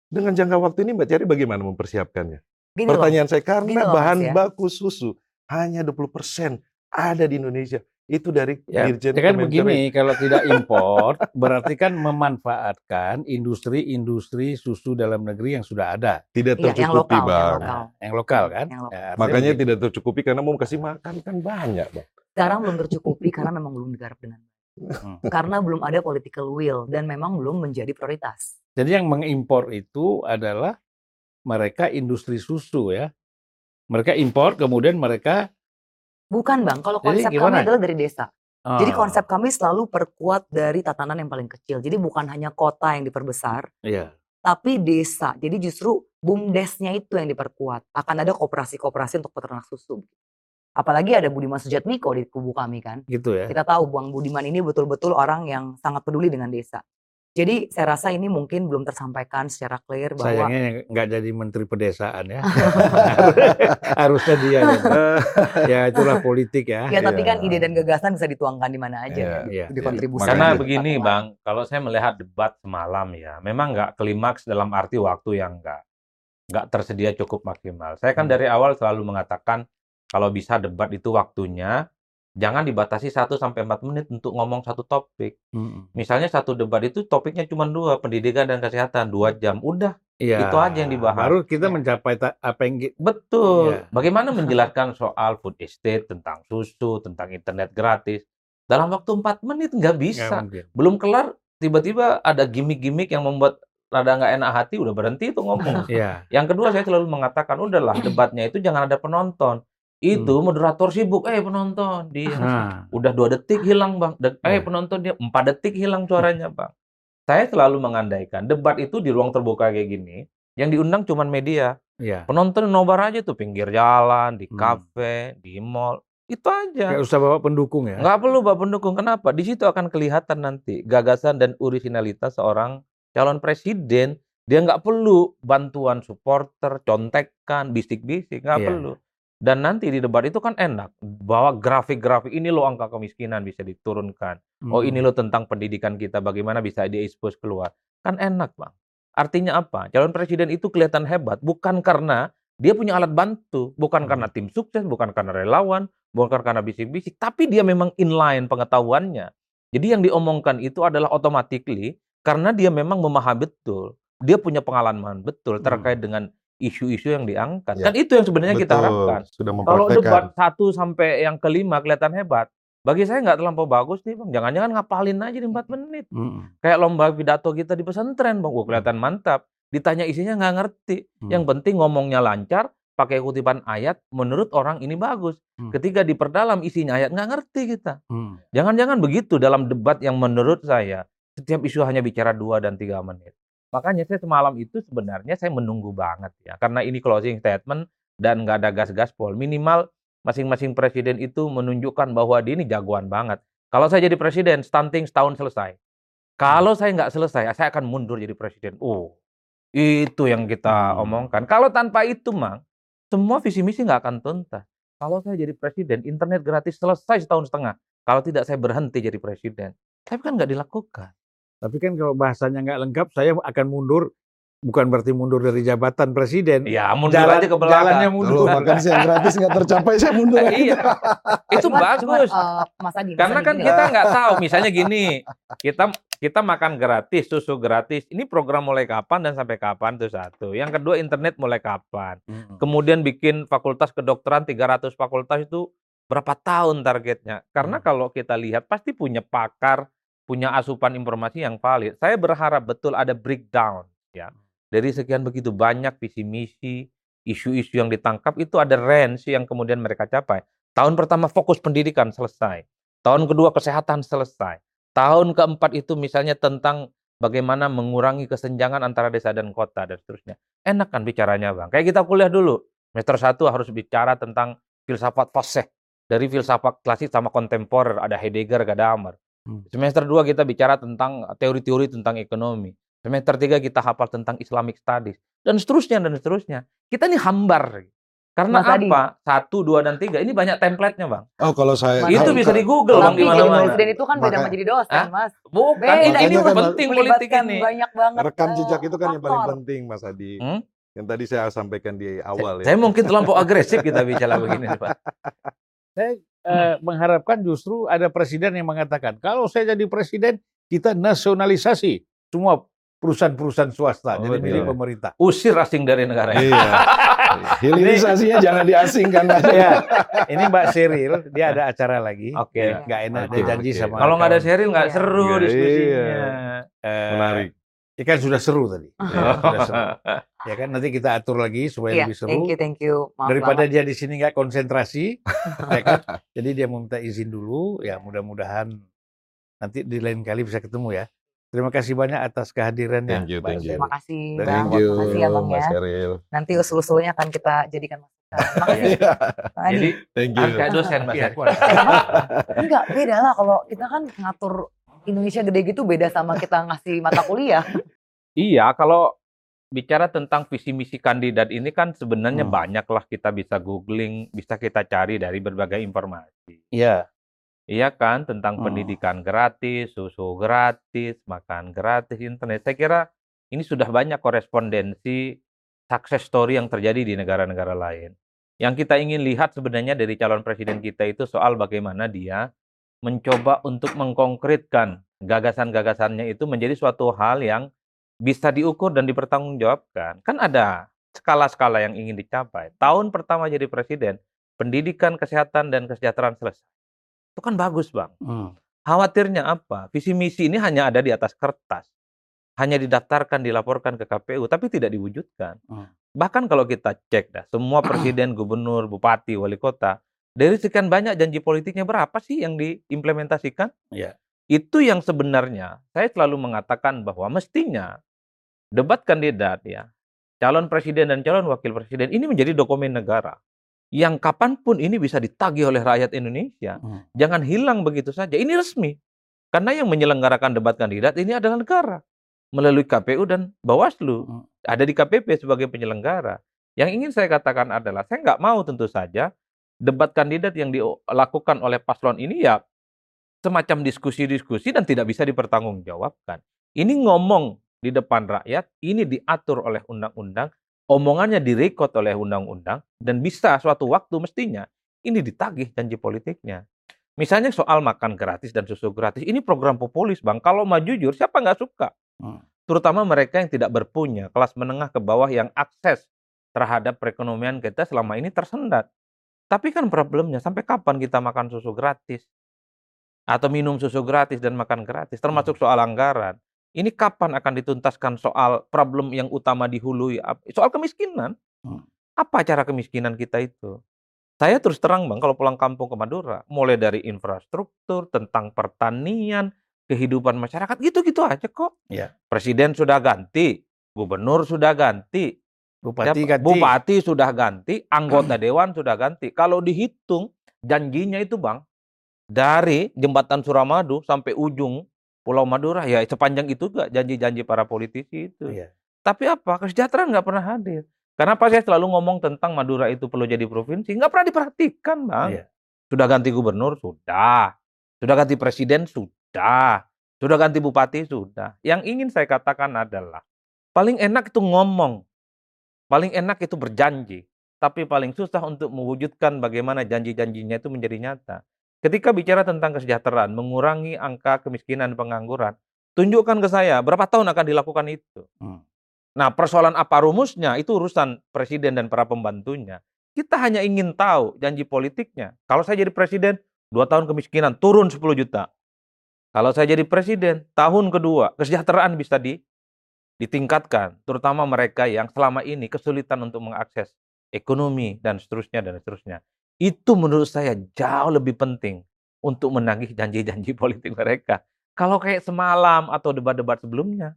Dengan jangka waktu ini Mbak Ceri bagaimana mempersiapkannya? Gini loh, Pertanyaan saya, karena Gini loh, bahan ya. baku susu hanya 20% ada di Indonesia. Itu dari Ya, Dirjen ya kan Kementerian. begini, kalau tidak impor berarti kan memanfaatkan industri-industri susu dalam negeri yang sudah ada, Tidak Iya, yang tercukupi, lokal, yang Bang. lokal. yang lokal kan. Yang lokal. Ya, Makanya begitu. tidak tercukupi karena mau kasih makan kan banyak, Bang. sekarang belum tercukupi karena memang belum digarap dengan baik. Hmm. Karena belum ada political will dan memang belum menjadi prioritas. Jadi yang mengimpor itu adalah mereka industri susu ya. Mereka impor kemudian mereka Bukan bang, kalau Jadi konsep kami gimana? adalah dari desa. Jadi Ah, konsep kami selalu perkuat dari tatanan yang paling kecil. Jadi bukan hanya kota yang diperbesar, Iya. tapi desa. Jadi justru bumdesnya itu yang diperkuat. Akan ada kooperasi-kooperasi untuk peternak susu. Apalagi ada Budiman Sujatmiko di kubu kami kan. gitu ya. Kita tahu Bang Budiman ini betul-betul orang yang sangat peduli dengan desa. Jadi saya rasa ini mungkin belum tersampaikan secara clear bahwa Sayangnya nggak jadi menteri pedesaan ya. Harusnya dia. ya. ya itulah politik ya. ya tapi Iya. kan ide dan gagasan bisa dituangkan di mana aja Iya, kan. iya. Dikontribusi. Karena begini Bang, kalau saya melihat debat semalam ya, memang nggak klimaks dalam arti waktu yang nggak nggak tersedia cukup maksimal. Saya kan Hmm. dari awal selalu mengatakan kalau bisa debat itu waktunya jangan dibatasi 1 sampai 4 menit untuk ngomong satu topik. Mm-mm. Misalnya satu debat itu topiknya cuma dua, pendidikan dan kesehatan, dua jam. Udah, Iya. Itu aja yang dibahas. Baru kita Ya. mencapai apa yang betul. Iya. Bagaimana menjelaskan soal food estate, tentang susu, tentang internet gratis. Dalam waktu 4 menit nggak nggak bisa. mungkin. belum kelar tiba-tiba ada gimmick-gimmick yang membuat rada nggak enak hati udah berhenti itu ngomong. Iya. yang kedua saya selalu mengatakan udahlah debatnya itu jangan ada penonton. Itu moderator sibuk, eh penonton dia Nah, udah dua detik hilang bang, De- eh Ya. penonton dia empat detik hilang suaranya bang. Saya selalu mengandaikan debat itu di ruang terbuka kayak gini, yang diundang cuman media. iya. Penonton nobar aja tuh pinggir jalan, di Hmm. kafe, di mall, itu aja. Nggak usah bawa pendukung ya. Nggak perlu Bapak pendukung. Kenapa? Di situ akan kelihatan nanti gagasan dan originalitas seorang calon presiden. Dia nggak perlu bantuan supporter, contekan, bisik-bisik, nggak Iya. perlu. Dan nanti di debat itu kan enak. Bawa grafik-grafik, ini loh angka kemiskinan bisa diturunkan. Oh Mm. ini loh tentang pendidikan kita, bagaimana bisa di-expose keluar. Kan enak Bang. Artinya apa? Calon presiden itu kelihatan hebat bukan karena dia punya alat bantu, bukan Hmm. karena tim sukses, bukan karena relawan, bukan karena bisik-bisik, tapi dia memang inline pengetahuannya. Jadi yang diomongkan itu adalah automatically karena dia memang memahami betul. Dia punya pengalaman betul terkait dengan isu-isu yang diangkat. Ya. Kan itu yang sebenarnya kita Betul, harapkan. Sudah Kalau debat satu sampai yang kelima kelihatan hebat, bagi saya nggak terlampau bagus nih bang. Jangan-jangan ngapalin aja di 4 menit. Mm. Kayak lomba pidato kita di pesantren bang, Wah, kelihatan mantap. Ditanya isinya nggak ngerti. Hmm. Yang penting ngomongnya lancar, pakai kutipan ayat. Menurut orang ini bagus. Hmm. Ketika diperdalam isinya ayat nggak ngerti kita. Mm. Jangan-jangan begitu dalam debat yang menurut saya setiap isu hanya bicara dua dan tiga menit. Makanya saya semalam itu sebenarnya saya menunggu banget ya, karena ini closing statement dan nggak ada gas-gaspol. Minimal masing-masing presiden itu menunjukkan bahwa dia ini jagoan banget. Kalau saya jadi presiden, stunting setahun selesai. Kalau saya nggak selesai, saya akan mundur jadi presiden. Oh, Itu yang kita Hmm. omongkan. Kalau tanpa itu, Mang, semua visi misi nggak akan tuntas. Kalau saya jadi presiden, internet gratis selesai setahun setengah. Kalau tidak saya berhenti jadi presiden. Tapi kan nggak dilakukan. Tapi kan kalau bahasanya nggak lengkap, saya akan mundur. Bukan berarti mundur dari jabatan presiden. Ya, mundur Jalan- aja ke belakang. jalannya mundur. makan siang gratis nggak tercapai, saya mundur lagi. Iya. Itu Cuman- bagus. cuman, eh, Mas Adi, Mas Karena kan gini kita loh. nggak tahu, misalnya gini, kita kita makan gratis, susu gratis. Ini program mulai kapan dan sampai kapan itu satu. Yang kedua internet mulai kapan. Mm. Kemudian bikin fakultas kedokteran 300 fakultas itu berapa tahun targetnya? Karena Hmm. kalau kita lihat pasti punya pakar, punya asupan informasi yang valid. Saya berharap betul ada breakdown ya. Dari sekian begitu banyak visi misi, isu-isu yang ditangkap itu ada range yang kemudian mereka capai. Tahun pertama fokus pendidikan selesai. Tahun kedua kesehatan selesai. Tahun keempat itu misalnya tentang bagaimana mengurangi kesenjangan antara desa dan kota dan seterusnya. Enak kan bicaranya Bang. Kayak kita kuliah dulu. Semester 1 harus bicara tentang filsafat Fosse. Dari filsafat klasik sama kontemporer. Ada Heidegger, Gadamer. Hmm. Semester 2 kita bicara tentang teori-teori tentang ekonomi. Semester 3 kita hafal tentang Islamic Studies. Dan seterusnya, dan seterusnya. Kita ini hambar. Karena Mas Adi. apa? Satu, dua, dan tiga. Ini banyak template-nya Bang. Oh, kalau saya Mas Itu bisa di Google Bang Tapi di mana-mana. presiden itu kan beda sama jadi dosen, Hah? Mas. Bukan, Beda, ini, kan penting politik ini. banyak banget. rekam eh, jejak itu kan yang paling penting, Mas Adi. Hmm? Yang tadi saya sampaikan di awal ya. Saya mungkin terlampau agresif kita bicara begini, Pak. Eh, mengharapkan justru ada presiden yang mengatakan, kalau saya jadi presiden, kita nasionalisasi semua perusahaan-perusahaan swasta, Oh, jadi milik pemerintah. Usir asing dari negara ini. Iya. Hilirisasinya jangan diasingkan aja. ya, ini Mbak Seril, dia ada acara lagi. Oke. Ya, Nggak enak dia Oke, janji oke. sama. Kalau nggak ada. Sheryl nggak Iya. seru Iya, diskusinya. Eh, Menarik. Ya kan sudah seru tadi. Ya, sudah seru. Ya kan nanti kita atur lagi supaya Iya, lebih seru. thank you, thank you. Maaf Daripada banget. dia di sini nggak konsentrasi, ya kan? Jadi dia meminta izin dulu. Ya mudah-mudahan nanti di lain kali bisa ketemu ya. Terima kasih banyak atas kehadirannya. Thank you, thank you. Terima kasih, Dari Bang. Thank you, Terima kasih ya, Bang Mas ya. Nanti usul-usulnya akan kita jadikan masukan. Makasih. Jadi Thank you. kayak dosen Mas. Iya. Enggak, beda lah kalau kita kan ngatur Indonesia gede gitu beda sama kita ngasih mata kuliah. Iya, kalau bicara tentang visi misi kandidat ini kan sebenarnya Hmm. banyak lah kita bisa googling, bisa kita cari dari berbagai informasi. Iya. Iya kan, tentang Hmm. pendidikan gratis, susu gratis, makan gratis, internet. Saya kira ini sudah banyak korespondensi success story yang terjadi di negara-negara lain. Yang kita ingin lihat sebenarnya dari calon presiden kita itu soal bagaimana dia mencoba untuk mengkonkretkan gagasan-gagasannya itu menjadi suatu hal yang bisa diukur dan dipertanggungjawabkan. Kan ada skala-skala yang ingin dicapai. Tahun pertama jadi presiden, pendidikan, kesehatan, dan kesejahteraan selesai. Itu kan bagus, Bang. Hmm. Khawatirnya apa? Visi misi ini hanya ada di atas kertas. Hanya didaftarkan, dilaporkan ke KPU, tapi tidak diwujudkan. Hmm. Bahkan kalau kita cek dah, semua presiden, gubernur, bupati, wali kota, dari sekian banyak janji politiknya berapa sih yang diimplementasikan? Iya. Itu yang sebenarnya saya selalu mengatakan bahwa mestinya debat kandidat ya, calon presiden dan calon wakil presiden ini menjadi dokumen negara yang kapan pun ini bisa ditagih oleh rakyat Indonesia. Hmm. Jangan hilang begitu saja. Ini resmi. Karena yang menyelenggarakan debat kandidat ini adalah negara. Melalui KPU dan Bawaslu. Hmm. Ada di KPP sebagai penyelenggara. Yang ingin saya katakan adalah, saya nggak mau tentu saja debat kandidat yang dilakukan oleh paslon ini ya semacam diskusi-diskusi dan tidak bisa dipertanggungjawabkan. Ini ngomong di depan rakyat, ini diatur oleh undang-undang, omongannya direkod oleh undang-undang, dan bisa suatu waktu mestinya ini ditagih janji politiknya. Misalnya soal makan gratis dan susu gratis, ini program populis bang. Kalau mau jujur, siapa nggak suka? Hmm. Terutama mereka yang tidak berpunya, kelas menengah ke bawah yang akses terhadap perekonomian kita selama ini tersendat. Tapi kan problemnya, sampai kapan kita makan susu gratis? Atau minum susu gratis dan makan gratis, termasuk soal anggaran. Ini kapan akan dituntaskan soal problem yang utama di hulu, soal kemiskinan? Hmm. Apa cara kemiskinan kita itu? Saya terus terang bang, kalau pulang kampung ke Madura, mulai dari infrastruktur, tentang pertanian, kehidupan masyarakat, gitu-gitu aja kok. Iya. Presiden sudah ganti, gubernur sudah ganti, Bupati ganti. bupati sudah ganti, anggota dewan sudah ganti. Kalau dihitung janjinya itu bang, dari jembatan Suramadu sampai ujung Pulau Madura, ya sepanjang itu juga janji-janji para politisi itu. Iya. Tapi apa? Kesejahteraan nggak pernah hadir. Kenapa saya selalu ngomong tentang Madura itu perlu jadi provinsi? Nggak pernah diperhatikan, Bang. Iya. Sudah ganti gubernur? Sudah. Sudah ganti presiden? Sudah. Sudah ganti bupati? Sudah. Yang ingin saya katakan adalah, paling enak itu ngomong. Paling enak itu berjanji. Tapi paling susah untuk mewujudkan bagaimana janji-janjinya itu menjadi nyata. Ketika bicara tentang kesejahteraan, mengurangi angka kemiskinan pengangguran, tunjukkan ke saya berapa tahun akan dilakukan itu. Hmm. Nah, persoalan apa rumusnya itu urusan presiden dan para pembantunya. Kita hanya ingin tahu janji politiknya. Kalau saya jadi presiden, dua tahun kemiskinan turun 10 juta. Kalau saya jadi presiden, tahun kedua kesejahteraan bisa di, ditingkatkan, terutama mereka yang selama ini kesulitan untuk mengakses ekonomi dan seterusnya dan seterusnya. Itu menurut saya jauh lebih penting untuk menagih janji-janji politik mereka. Kalau kayak semalam atau debat-debat sebelumnya,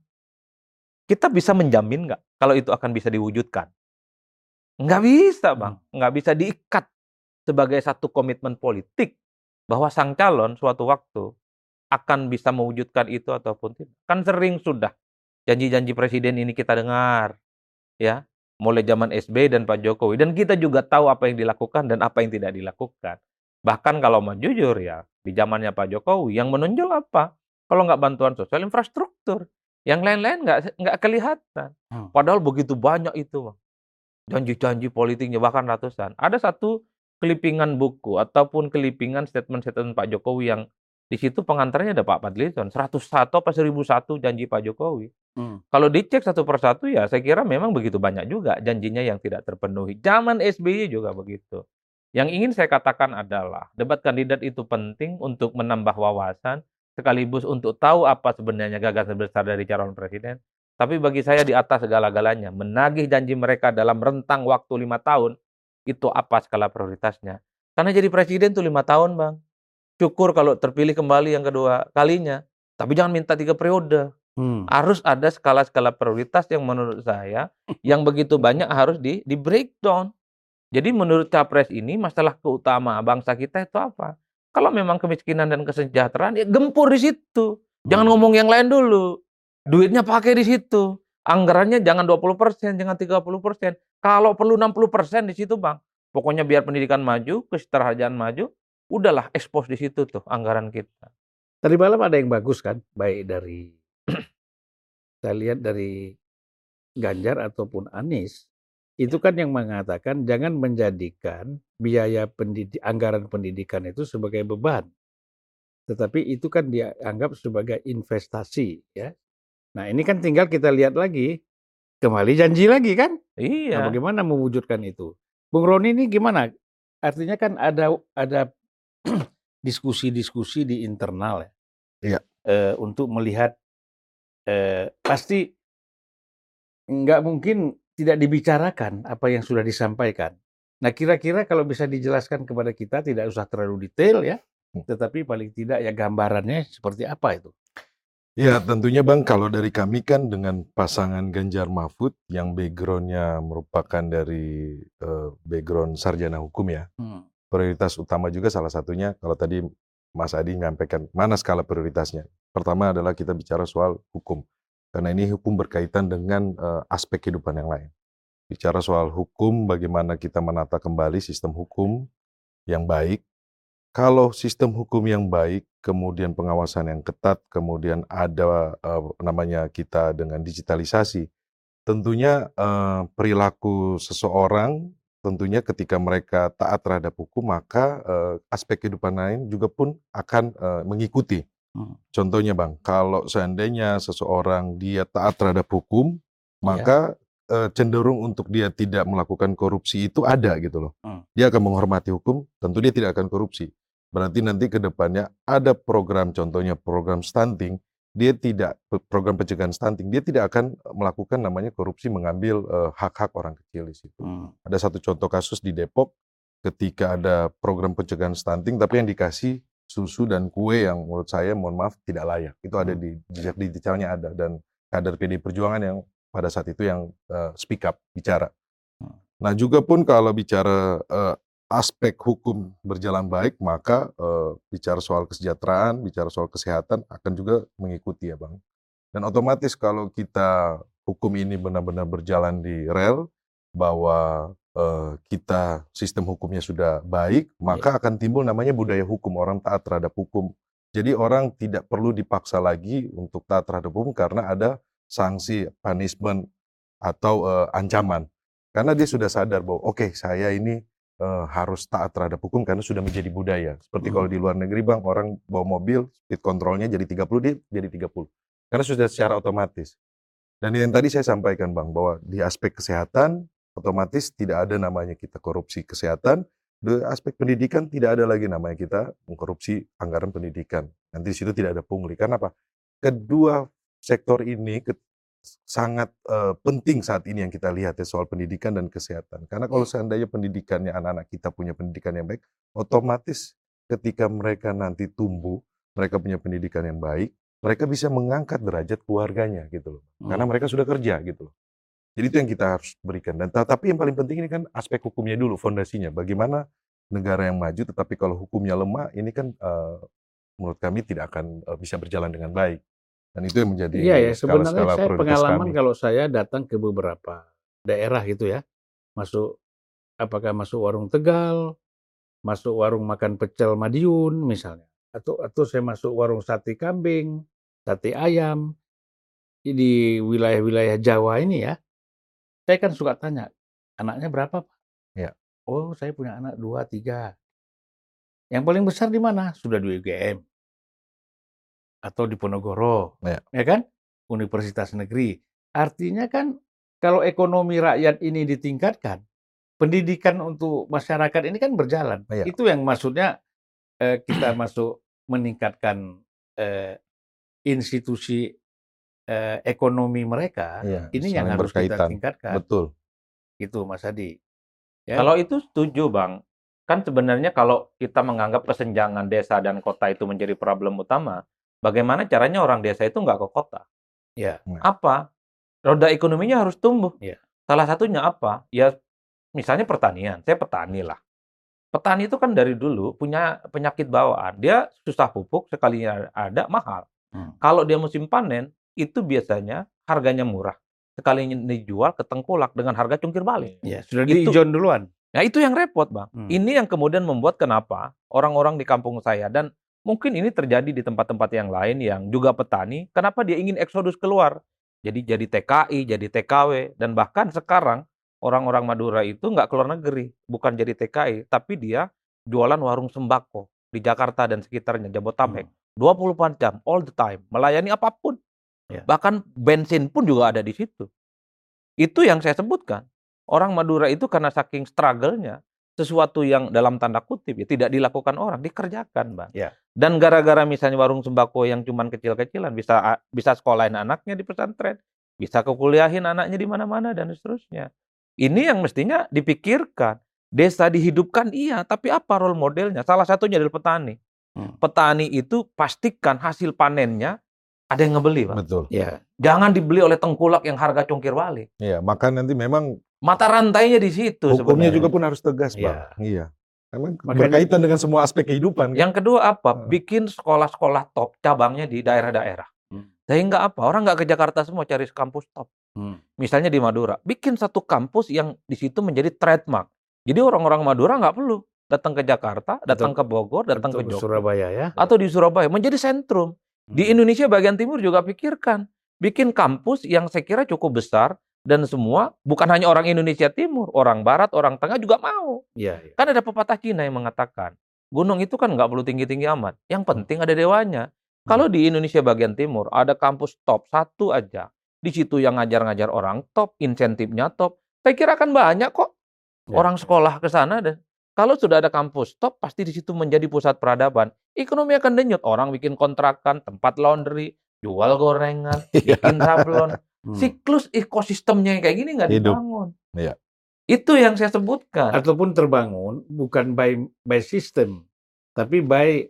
kita bisa menjamin nggak kalau itu akan bisa diwujudkan? Nggak bisa, Bang. Nggak bisa diikat sebagai satu komitmen politik bahwa sang calon suatu waktu akan bisa mewujudkan itu ataupun tidak. Kan sering sudah janji-janji presiden ini kita dengar. Ya, mulai zaman SBY dan Pak Jokowi dan kita juga tahu apa yang dilakukan dan apa yang tidak dilakukan. Bahkan kalau mau jujur ya, di zamannya Pak Jokowi yang menonjol apa? Kalau nggak bantuan sosial infrastruktur, yang lain-lain nggak nggak kelihatan. Hmm. Padahal begitu banyak itu, Bang. janji-janji politiknya bahkan ratusan. Ada satu kelipingan buku ataupun kelipingan statement-statement Pak Jokowi yang di situ pengantarnya ada Pak Fadlizon, 101 apa 1001 janji Pak Jokowi. Hmm. Kalau dicek satu persatu ya saya kira memang begitu banyak juga janjinya yang tidak terpenuhi. Zaman SBY juga begitu. Yang ingin saya katakan adalah debat kandidat itu penting untuk menambah wawasan sekaligus untuk tahu apa sebenarnya gagasan besar dari calon presiden. Tapi bagi saya di atas segala-galanya, menagih janji mereka dalam rentang waktu lima tahun, itu apa skala prioritasnya. Karena jadi presiden tuh lima tahun, Bang. Syukur kalau terpilih kembali yang kedua kalinya. Tapi jangan minta tiga periode. Hmm. Harus ada skala-skala prioritas yang menurut saya yang begitu banyak harus di, di breakdown. Jadi menurut capres ini masalah keutama bangsa kita itu apa? Kalau memang kemiskinan dan kesejahteraan ya gempur di situ. Jangan Hmm. ngomong yang lain dulu. Duitnya pakai di situ. Anggarannya jangan 20%, jangan 30%. Kalau perlu 60% di situ, Bang. Pokoknya biar pendidikan maju, kesejahteraan maju, udahlah expose di situ tuh anggaran kita. Tadi malam ada yang bagus kan, baik dari saya lihat dari Ganjar ataupun Anies, itu kan yang mengatakan jangan menjadikan biaya pendidik, anggaran pendidikan itu sebagai beban, tetapi itu kan dianggap sebagai investasi, ya. Nah ini kan tinggal kita lihat lagi, kembali janji lagi kan? Nah, Iya. bagaimana mewujudkan itu? Bung Roni ini gimana? Artinya kan ada ada diskusi-diskusi di internal ya. Iya. Eh, untuk melihat eh, pasti nggak mungkin tidak dibicarakan apa yang sudah disampaikan. Nah kira-kira kalau bisa dijelaskan kepada kita tidak usah terlalu detail ya, Hmm. tetapi paling tidak ya gambarannya seperti apa itu? Ya tentunya Bang, kalau dari kami kan dengan pasangan Ganjar Mahfud yang backgroundnya merupakan dari eh, background sarjana hukum ya. Hmm. Prioritas utama juga salah satunya kalau tadi Mas Adi menyampaikan mana skala prioritasnya. Pertama adalah kita bicara soal hukum. Karena ini hukum berkaitan dengan eh, aspek kehidupan yang lain. Bicara soal hukum, bagaimana kita menata kembali sistem hukum yang baik. Kalau sistem hukum yang baik, kemudian pengawasan yang ketat, kemudian ada eh, namanya kita dengan digitalisasi, tentunya eh, perilaku seseorang tentunya ketika mereka taat terhadap hukum maka eh, aspek kehidupan lain juga pun akan eh, mengikuti. Hmm. Contohnya bang, kalau seandainya seseorang dia taat terhadap hukum, Iya. maka eh, cenderung untuk dia tidak melakukan korupsi itu ada gitu loh. Hmm. Dia akan menghormati hukum, tentu dia tidak akan korupsi. Berarti nanti ke depannya ada program, contohnya program stunting, dia tidak program pencegahan stunting, dia tidak akan melakukan namanya korupsi mengambil eh, hak-hak orang kecil di situ. Hmm. Ada satu contoh kasus di Depok ketika ada program pencegahan stunting tapi yang dikasih susu dan kue yang menurut saya mohon maaf tidak layak. Itu ada Hmm. di jejak digitalnya ada dan kader PD Perjuangan yang pada saat itu yang eh, speak up bicara. Hmm. Nah juga pun kalau bicara eh, aspek hukum berjalan baik maka eh, bicara soal kesejahteraan, bicara soal kesehatan akan juga mengikuti ya bang. Dan otomatis kalau kita hukum ini benar-benar berjalan di rel, bahwa eh, kita sistem hukumnya sudah baik, maka akan timbul namanya budaya hukum orang taat terhadap hukum. Jadi orang tidak perlu dipaksa lagi untuk taat terhadap hukum karena ada sanksi, punishment atau eh, ancaman. Karena dia sudah sadar bahwa oke saya ini eh, harus taat terhadap hukum karena sudah menjadi budaya. Seperti Hmm. kalau di luar negeri bang orang bawa mobil speed controlnya jadi 30 dia jadi 30. Karena sudah secara otomatis. Dan yang tadi saya sampaikan bang bahwa di aspek kesehatan otomatis tidak ada namanya kita korupsi kesehatan. Di aspek pendidikan tidak ada lagi namanya kita mengkorupsi anggaran pendidikan. Nanti di situ tidak ada pungli. Karena apa? Kedua sektor ini sangat eh, penting saat ini yang kita lihat ya soal pendidikan dan kesehatan. Karena kalau seandainya pendidikannya anak-anak kita punya pendidikan yang baik, otomatis ketika mereka nanti tumbuh, mereka punya pendidikan yang baik, mereka bisa mengangkat derajat keluarganya gitu loh. Karena Hmm. mereka sudah kerja gitu loh. Jadi itu yang kita harus berikan. Dan ta- tapi yang paling penting ini kan aspek hukumnya dulu, fondasinya. Bagaimana negara yang maju, tetapi kalau hukumnya lemah, ini kan eh, menurut kami tidak akan eh, bisa berjalan dengan baik. Dan itu yang menjadi Iya ya, sebenarnya skala-skala saya prioritas pengalaman kami. kalau saya datang ke beberapa daerah gitu ya, masuk apakah masuk warung Tegal, masuk warung makan pecel Madiun misalnya, atau atau saya masuk warung sate kambing, sate ayam di wilayah-wilayah Jawa ini ya, saya kan suka tanya anaknya berapa pak? Ya. Oh saya punya anak dua tiga. Yang paling besar di mana? Sudah di UGM atau di Ponorogo, Ya. ya kan? Universitas negeri. Artinya kan kalau ekonomi rakyat ini ditingkatkan, pendidikan untuk masyarakat ini kan berjalan. Iya. Itu yang maksudnya eh, kita masuk meningkatkan eh, institusi eh, ekonomi mereka. Iya, ini yang harus kita berkaitan. tingkatkan. Betul. Gitu Mas Adi. Ya. Kalau itu setuju, Bang. Kan sebenarnya kalau kita menganggap kesenjangan desa dan kota itu menjadi problem utama, bagaimana caranya orang desa itu nggak ke kota? Ya. Apa? Roda ekonominya harus tumbuh. Iya. Salah satunya apa? Ya, misalnya pertanian. Saya petani lah. Petani itu kan dari dulu punya penyakit bawaan. Dia susah pupuk, sekalinya ada, mahal. Hmm. Kalau dia musim panen, itu biasanya harganya murah. Sekalinya dijual ke tengkulak dengan harga cungkir balik. Ya, sudah Itu- diijon duluan. Nah, itu yang repot, Bang. Hmm. Ini yang kemudian membuat kenapa orang-orang di kampung saya dan mungkin ini terjadi di tempat-tempat yang lain yang juga petani, kenapa dia ingin eksodus keluar? Jadi jadi TKI, jadi TKW dan bahkan sekarang orang-orang Madura itu nggak keluar negeri, bukan jadi TKI, tapi dia jualan warung sembako di Jakarta dan sekitarnya, Jabotabek. Hmm. 24 jam, all the time, melayani apa pun. Ya. Bahkan bensin pun juga ada di situ. Itu yang saya sebutkan. Orang Madura itu karena saking struggle-nya, sesuatu yang dalam tanda kutip ya tidak dilakukan orang, dikerjakan, Bang. Ya. Dan gara-gara misalnya warung sembako yang cuman kecil-kecilan bisa bisa sekolahin anaknya di pesantren, bisa kekuliahin anaknya di mana-mana dan seterusnya. Ini yang mestinya dipikirkan. Desa dihidupkan iya, tapi apa role modelnya? Salah satunya adalah petani. Hmm. Petani itu pastikan hasil panennya ada yang ngebeli, Pak. Betul. Ya. Jangan dibeli oleh tengkulak yang harga congkir balik. Iya, maka nanti memang Mata rantainya di situ hukumnya sebenarnya. juga pun harus tegas, Iya. Bang. Iya. Memang Makanya- berkaitan dengan semua aspek kehidupan. kan? Yang kedua apa? Bikin sekolah-sekolah top cabangnya di daerah-daerah. Hmm. Sehingga apa? Orang nggak ke Jakarta semua cari kampus top. Hmm. Misalnya di Madura, bikin satu kampus yang di situ menjadi trademark. Jadi orang-orang Madura nggak perlu datang ke Jakarta, datang ke Bogor, datang ke Jogja, Surabaya ya. atau di Surabaya menjadi sentrum. Di Hmm. Indonesia bagian timur juga pikirkan bikin kampus yang saya kira cukup besar dan semua bukan hanya orang Indonesia Timur, orang Barat, orang Tengah juga mau. Iya, iya. Kan ada pepatah Cina yang mengatakan, gunung itu kan nggak perlu tinggi-tinggi amat. Yang penting ada dewanya. Kalau di Indonesia bagian timur ada kampus top satu aja, di situ yang ngajar-ngajar orang top, insentifnya top, saya kira kan banyak kok Ya. orang sekolah ke sana dan kalau sudah ada kampus top, pasti di situ menjadi pusat peradaban. Ekonomi akan denyut. Orang bikin kontrakan, tempat laundry, jual gorengan, bikin sablon. Hmm. Siklus ekosistemnya yang kayak gini nggak dibangun. Iya. Itu yang saya sebutkan. Ataupun terbangun bukan by by system, tapi by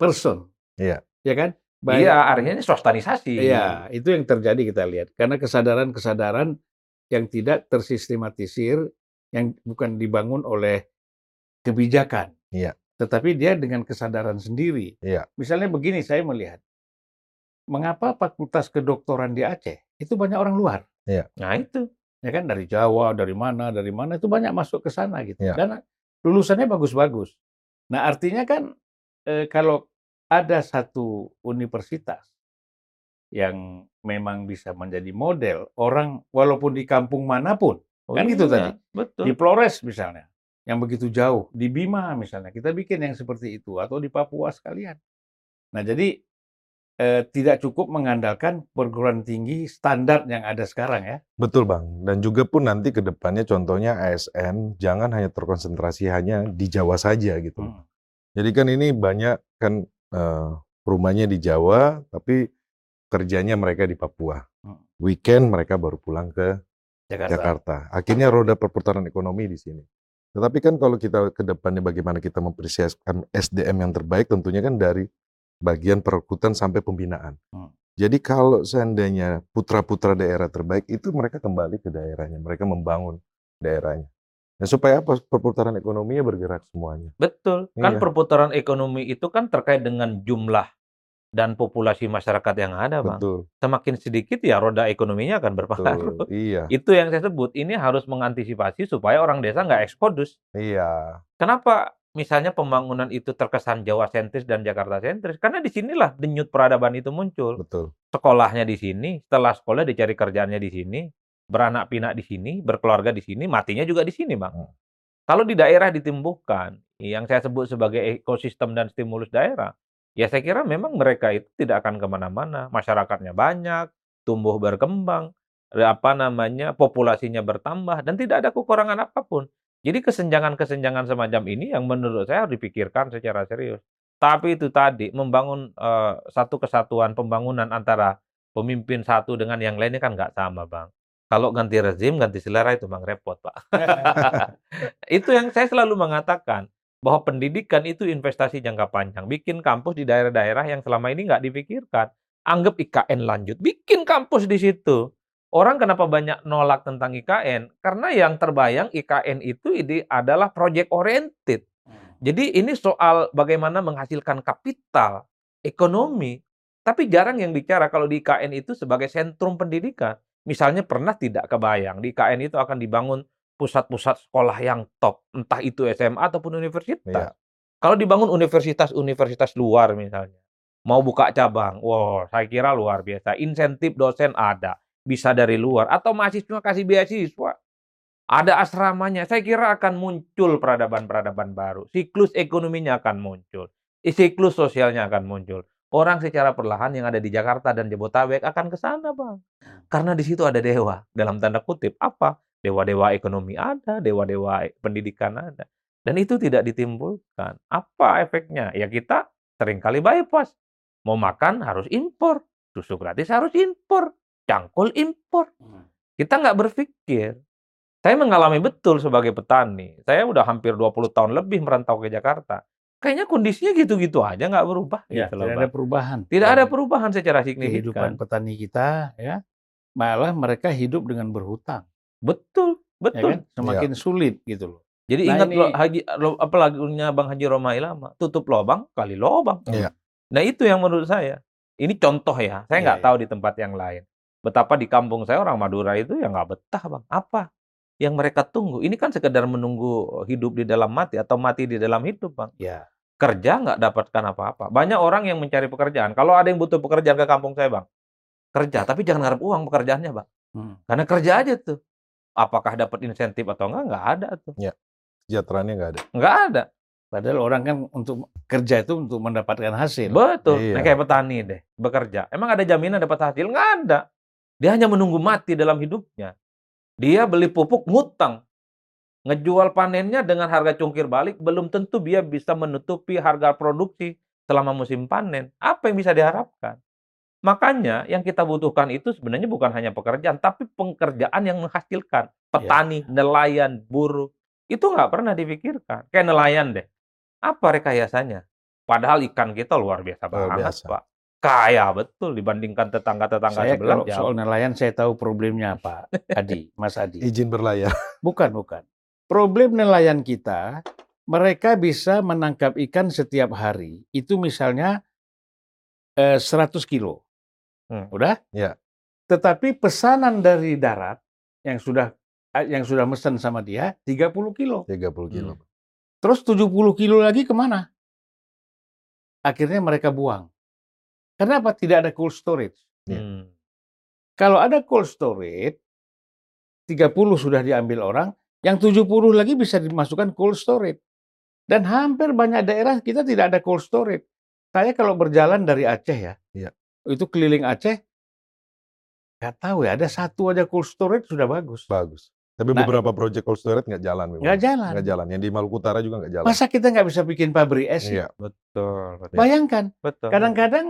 person. Iya. Ya kan? By, Iya, artinya ini sostanisasi. Iya, itu yang terjadi kita lihat. Karena kesadaran-kesadaran yang tidak tersistematisir, yang bukan dibangun oleh kebijakan. Iya. Tetapi dia dengan kesadaran sendiri. Iya. Misalnya begini saya melihat. Mengapa fakultas kedokteran di Aceh itu banyak orang luar? Nah itu. ya kan dari Jawa, dari mana, dari mana itu banyak masuk ke sana gitu. Ya. Dan lulusannya bagus-bagus. Nah artinya kan eh, kalau ada satu universitas yang memang bisa menjadi model orang walaupun di kampung mana pun, Kan gitu tadi. Oh, iya, Betul. di Flores misalnya, yang begitu jauh, di Bima misalnya, kita bikin yang seperti itu atau di Papua sekalian. Nah jadi eh, tidak cukup mengandalkan perguruan tinggi standar yang ada sekarang ya. Betul Bang. Dan juga pun nanti ke depannya contohnya ASN jangan hanya terkonsentrasi hanya di Jawa saja gitu. Hmm. Jadi kan ini banyak kan eh, rumahnya di Jawa tapi kerjanya mereka di Papua. Hmm. Weekend mereka baru pulang ke Jakarta. Jakarta. Akhirnya roda perputaran ekonomi di sini. Tetapi kan kalau kita ke depannya bagaimana kita mempersiapkan SDM yang terbaik tentunya kan dari bagian perekrutan sampai pembinaan. Hmm. Jadi kalau seandainya putra-putra daerah terbaik itu mereka kembali ke daerahnya, mereka membangun daerahnya. Nah, supaya apa? Perputaran ekonominya bergerak semuanya. Betul. Kan Iya. perputaran ekonomi itu kan terkait dengan jumlah dan populasi masyarakat yang ada, Bang. Betul, Semakin sedikit ya roda ekonominya akan berpengaruh. betul. Iya, Itu yang saya sebut. Ini harus mengantisipasi supaya orang desa nggak eksodus. iya, Kenapa misalnya pembangunan itu terkesan Jawa sentris dan Jakarta sentris? Karena di sinilah denyut peradaban itu muncul. betul. Sekolahnya di sini, setelah sekolah dicari kerjaannya di sini, beranak pinak di sini, berkeluarga di sini, matinya juga di sini, Bang. Hmm. Kalau di daerah ditumbuhkan, yang saya sebut sebagai ekosistem dan stimulus daerah, ya saya kira memang mereka itu tidak akan ke mana-mana. Masyarakatnya banyak, tumbuh berkembang, apa namanya, populasinya bertambah, dan tidak ada kekurangan apa pun. Jadi kesenjangan-kesenjangan semacam ini yang menurut saya harus dipikirkan secara serius. Tapi itu tadi membangun eh, satu kesatuan pembangunan antara pemimpin satu dengan yang lainnya kan nggak sama, Bang. Kalau ganti rezim, ganti selera itu Bang repot, Pak. itu yang saya selalu mengatakan bahwa pendidikan itu investasi jangka panjang. Bikin kampus di daerah-daerah yang selama ini nggak dipikirkan. Anggap IKN lanjut, bikin kampus di situ. Orang kenapa banyak nolak tentang IKN? Karena yang terbayang IKN itu ide adalah project oriented. Jadi ini soal bagaimana menghasilkan kapital, ekonomi. Tapi jarang yang bicara kalau di IKN itu sebagai sentrum pendidikan. Misalnya pernah tidak kebayang di IKN itu akan dibangun pusat-pusat sekolah yang top, entah itu SMA ataupun universitas. Iya. Kalau dibangun universitas-universitas luar misalnya, mau buka cabang, wow, saya kira luar biasa. Insentif dosen ada, bisa dari luar atau mahasiswa kasih beasiswa. Ada asramanya, saya kira akan muncul peradaban-peradaban baru. Siklus ekonominya akan muncul. Siklus sosialnya akan muncul. Orang secara perlahan yang ada di Jakarta dan Jabotabek akan ke sana, Bang. Karena di situ ada dewa, dalam tanda kutip. Apa? Dewa-dewa ekonomi ada, dewa-dewa pendidikan ada. Dan itu tidak ditimbulkan. Apa efeknya? Ya kita sering kali bypass. Mau makan harus impor. Susu gratis harus impor. Cangkul impor. Kita nggak berpikir. Saya mengalami betul sebagai petani. Saya udah hampir 20 tahun lebih merantau ke Jakarta. Kayaknya kondisinya gitu-gitu aja nggak berubah. Ya, gitu loh, tidak ada perubahan. Tidak ada perubahan secara kehidupan signifikan. petani kita ya. Malah mereka hidup dengan berhutang, Betul, ya betul. kan? Semakin sulit gitu loh. Jadi Nah, ingat ini- loh Haji lo- apa lagunya Bang Haji Romai Lama, tutup lobang kali lobang. Iya. Nah, itu yang menurut saya. Ini contoh ya. Saya Iya, nggak iya. tahu di tempat yang lain. Betapa di kampung saya orang Madura itu ya nggak betah, Bang. Apa yang mereka tunggu? Ini kan sekedar menunggu hidup di dalam mati atau mati di dalam hidup, Bang. Ya. Kerja nggak dapatkan apa-apa. Banyak orang yang mencari pekerjaan. Kalau ada yang butuh pekerjaan ke kampung saya, Bang. Kerja, tapi jangan ngarep uang pekerjaannya, Bang. Hmm. Karena kerja aja tuh. Apakah dapat insentif atau enggak? Nggak ada tuh. Sejahteraannya nggak ada. Nggak ada. Padahal orang kan untuk kerja itu untuk mendapatkan hasil. Betul. Iya. Nah, kayak petani deh, bekerja. Emang ada jaminan dapat hasil? Nggak ada. Dia hanya menunggu mati dalam hidupnya. Dia beli pupuk ngutang. Ngejual panennya dengan harga cungkir balik, belum tentu dia bisa menutupi harga produksi selama musim panen. Apa yang bisa diharapkan? Makanya yang kita butuhkan itu sebenarnya bukan hanya pekerjaan, tapi pekerjaan yang menghasilkan. Petani, nelayan, buruh. Itu nggak pernah dipikirkan. Kayak nelayan deh. Apa rekayasanya? Padahal ikan kita luar biasa Luar banget, biasa. Pak. Kaya betul dibandingkan tetangga-tetangga Saya sebelah. kalau jauh. soal nelayan saya tahu problemnya apa, Adi, Mas Adi. Izin berlayar. Bukan, bukan. Problem nelayan kita, mereka bisa menangkap ikan setiap hari. Itu misalnya eh, 100 kilo. Hmm. Udah? Ya. Tetapi pesanan dari darat yang sudah eh, yang sudah mesen sama dia 30 kilo. 30 kilo. Hmm. Terus 70 kilo lagi ke mana? Akhirnya mereka buang. Kenapa tidak ada cold storage? Iya. Hmm. Kalau ada cold storage, 30 sudah diambil orang, yang 70 lagi bisa dimasukkan cold storage. Dan hampir banyak daerah kita tidak ada cold storage. Saya kalau berjalan dari Aceh ya, Iya. itu keliling Aceh, nggak tahu ya, ada satu aja cold storage sudah bagus. Bagus. Tapi Nah- beberapa proyek cold storage nggak jalan memang. Nggak jalan. Nggak jalan. Yang di Maluku Utara juga nggak jalan. Masa kita nggak bisa bikin pabrik es? Iya. Betul, betul. Bayangkan, betul. kadang-kadang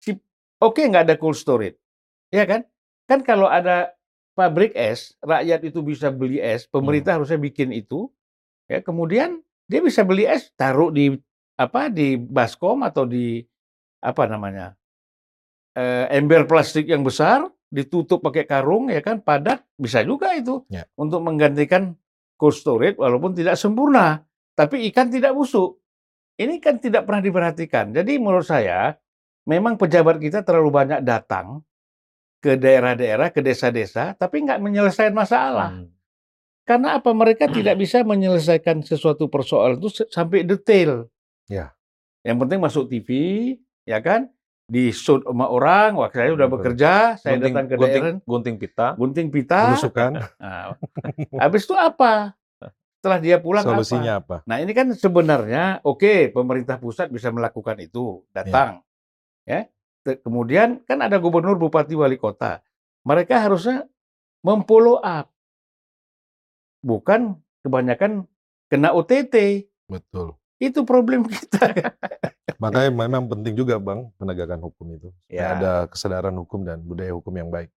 si oke nggak ada cold storage, ya kan? Kan kalau ada pabrik es, rakyat itu bisa beli es, pemerintah harusnya bikin itu, ya kemudian dia bisa beli es, taruh di apa di baskom atau di apa namanya eh, ember plastik yang besar, ditutup pakai karung, ya kan padat, bisa juga itu Ya. untuk menggantikan cold storage walaupun tidak sempurna, tapi ikan tidak busuk. Ini kan tidak pernah diperhatikan. Jadi menurut saya memang pejabat kita terlalu banyak datang ke daerah-daerah, ke desa-desa, tapi nggak menyelesaikan masalah. Hmm. Karena apa? Mereka tidak bisa menyelesaikan sesuatu persoalan itu sampai detail. Ya. Yang penting masuk TV, ya kan? Di shoot sama orang, wah saya sudah bekerja, saya gunting, datang ke gunting, daerah, gunting pita. gunting pita. Belusukan. Nah, habis itu apa? Setelah dia pulang apa? Solusinya apa? Nah ini kan sebenarnya oke pemerintah pusat bisa melakukan itu datang, ya. Te- Kemudian kan ada gubernur, bupati, wali kota. Mereka harusnya memfollow up, bukan kebanyakan kena OTT. Betul. Itu problem kita. Makanya memang penting juga Bang penegakan hukum itu. Ya. Ada kesadaran hukum dan budaya hukum yang baik.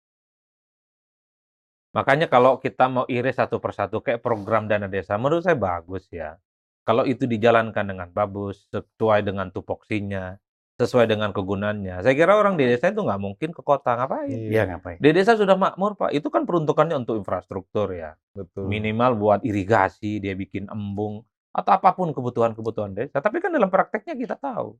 Makanya kalau kita mau iris satu persatu kayak program dana desa, menurut saya bagus ya. Kalau itu dijalankan dengan bagus, sesuai dengan tupoksinya, sesuai dengan kegunaannya. Saya kira orang di desa itu nggak mungkin ke kota ngapain. Iya ngapain? Di desa sudah makmur Pak, itu kan peruntukannya untuk infrastruktur ya. Betul. Minimal buat irigasi, dia bikin embung, atau apa pun kebutuhan-kebutuhan desa. Tapi kan dalam prakteknya kita tahu.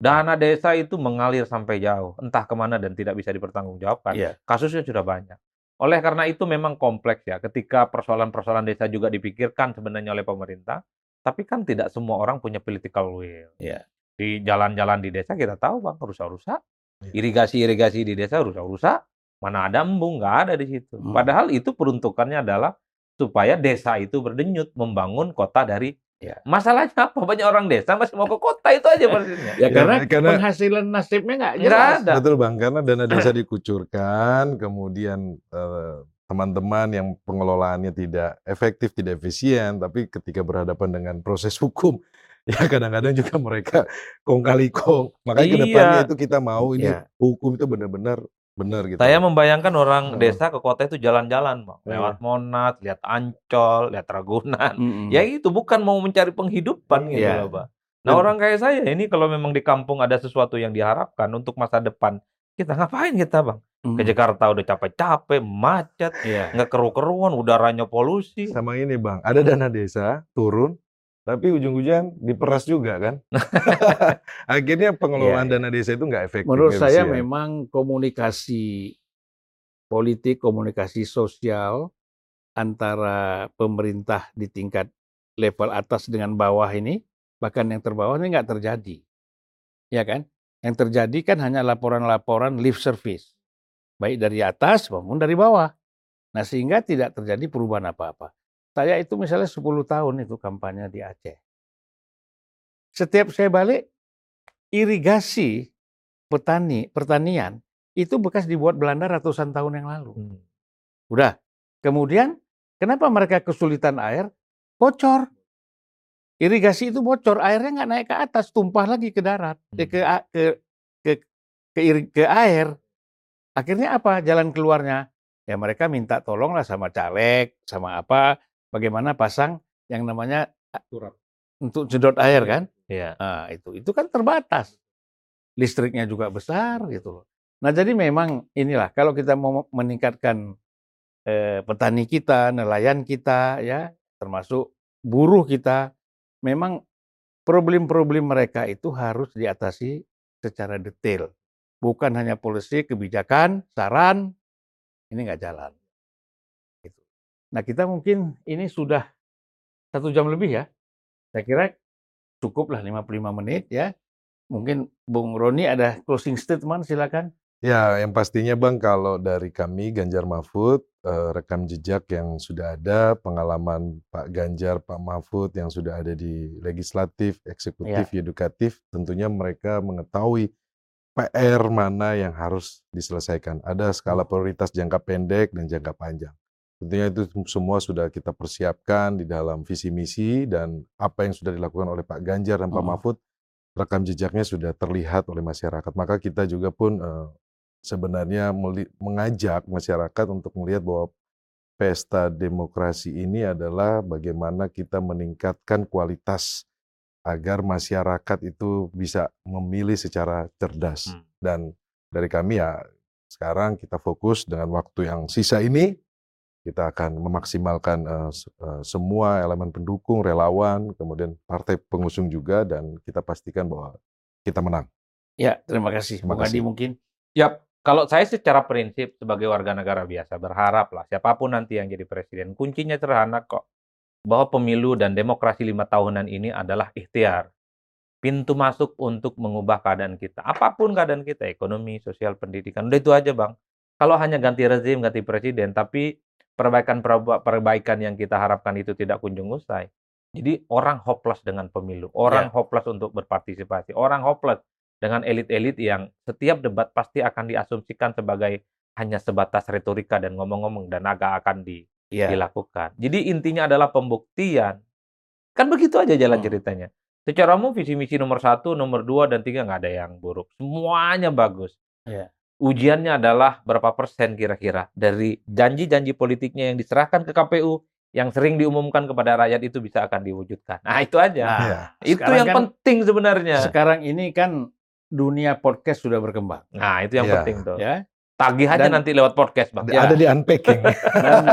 Dana desa itu mengalir sampai jauh, entah ke mana dan tidak bisa dipertanggungjawabkan. Iya. Kasusnya sudah banyak. Oleh karena itu memang kompleks ya, ketika persoalan-persoalan desa juga dipikirkan sebenarnya oleh pemerintah, tapi kan tidak semua orang punya political will. Iya. Di jalan-jalan di desa kita tahu bang, rusak-rusak. Iya. Irigasi-irigasi di desa rusak-rusak. Mana ada embung, nggak ada di situ. Hmm. Padahal itu peruntukannya adalah supaya desa itu berdenyut, membangun kota dari Ya. Masalahnya apa? Banyak orang desa masih mau ke kota itu aja persisnya. Ya, Ya, karena, karena- penghasilan nasibnya nggak jelas. ada. Betul Bang, karena dana desa dikucurkan, kemudian eh, teman-teman yang pengelolaannya tidak efektif, tidak efisien, tapi ketika berhadapan dengan proses hukum, ya kadang-kadang juga mereka kong kali kong. Makanya Iya. depannya itu kita mau ini Iya. hukum itu benar-benar benar gitu. Saya membayangkan orang Hmm. desa ke kota itu jalan-jalan, Bang. Iya. Lewat Monas, lihat Ancol, lihat Ragunan. Mm-mm. Ya itu bukan mau mencari penghidupan gitu Iya. loh, Pak. Nah, Dan- orang kayak saya ini kalau memang di kampung ada sesuatu yang diharapkan untuk masa depan, kita ngapain kita, Bang? Mm-mm. Ke Jakarta udah capek-capek, macet, Iya. nggak keru-keruan, udaranya polusi. Sama ini Bang, ada dana desa turun, tapi ujung-ujungnya diperas juga kan. Akhirnya pengelolaan Iya, iya. dana desa itu nggak efektif. Menurut saya efisien. memang komunikasi politik, komunikasi sosial antara pemerintah di tingkat level atas dengan bawah ini, bahkan yang terbawah ini nggak terjadi. Ya kan? Yang terjadi kan hanya laporan-laporan lip service. Baik dari atas maupun dari bawah. Nah sehingga tidak terjadi perubahan apa-apa. Saya itu misalnya 10 tahun itu kampanye di Aceh. Setiap saya balik, irigasi petani pertanian itu bekas dibuat Belanda ratusan tahun yang lalu. Hmm. Udah. Kemudian kenapa mereka kesulitan air? Bocor. Irigasi itu bocor, airnya nggak naik ke atas, tumpah lagi ke darat, eh, ke a- ke ke ke, iri- ke air. Akhirnya apa? Jalan keluarnya? Ya mereka minta tolong lah sama caleg, sama apa, bagaimana pasang yang namanya Turap. untuk sedot air kan? Iya. Nah, itu itu kan terbatas. Listriknya juga besar gitu loh. Nah, jadi memang inilah kalau kita mau meningkatkan eh, petani kita, nelayan kita ya, termasuk buruh kita, memang problem-problem mereka itu harus diatasi secara detail. Bukan hanya polisi, kebijakan, saran, ini nggak jalan. Nah kita mungkin ini sudah satu jam lebih ya. Saya kira cukup lah 55 menit ya. Mungkin Bung Roni ada closing statement silakan. Ya, yang pastinya Bang kalau dari kami Ganjar Mahfud eh, rekam jejak yang sudah ada, pengalaman Pak Ganjar, Pak Mahfud yang sudah ada di legislatif, eksekutif, edukatif, tentunya mereka mengetahui PR mana yang harus diselesaikan. Ada skala prioritas jangka pendek dan jangka panjang. Tentunya itu semua sudah kita persiapkan di dalam visi misi dan apa yang sudah dilakukan oleh Pak Ganjar dan Pak Mhm. Mahfud rekam jejaknya sudah terlihat oleh masyarakat. Maka kita juga pun eh, sebenarnya mengajak masyarakat untuk melihat bahwa pesta demokrasi ini adalah bagaimana kita meningkatkan kualitas agar masyarakat itu bisa memilih secara cerdas. Hmm. Dan dari kami ya sekarang kita fokus dengan waktu yang sisa ini kita akan memaksimalkan se- eh, semua elemen pendukung, relawan, kemudian partai pengusung juga dan kita pastikan bahwa kita menang. Ya terima kasih. Terima Bung Adi kasih. mungkin. Yap, kalau saya secara prinsip sebagai warga negara biasa berharap lah siapa pun nanti yang jadi presiden, kuncinya sederhana kok. Bahwa pemilu dan demokrasi lima tahunan ini adalah ikhtiar. Pintu masuk untuk mengubah keadaan kita. Apa pun keadaan kita, ekonomi, sosial, pendidikan. Udah itu aja bang. Kalau hanya ganti rezim, ganti presiden, tapi perbaikan-perbaikan yang kita harapkan itu tidak kunjung usai. Jadi orang hopeless dengan pemilu, orang hopeless untuk berpartisipasi, orang hopeless dengan elit-elit yang setiap debat pasti akan diasumsikan sebagai hanya sebatas retorika dan ngomong-ngomong dan agak akan di- Ya. dilakukan. Jadi intinya adalah pembuktian. Kan begitu aja jalan Hmm. ceritanya. Secara umum visi misi nomor satu, nomor dua, dan tiga nggak ada yang buruk. Semuanya bagus. Iya. Ujiannya adalah berapa persen kira-kira dari janji-janji politiknya yang diserahkan ke KPU yang sering diumumkan kepada rakyat itu bisa akan diwujudkan. Nah itu aja. Nah, Iya. itu sekarang yang kan- penting sebenarnya. Sekarang ini kan dunia podcast sudah berkembang. Nah itu yang Iya. penting tuh. Ya. Tagih aja Dan- nanti lewat podcast bang. Ya. Ada di unpacking. Dan,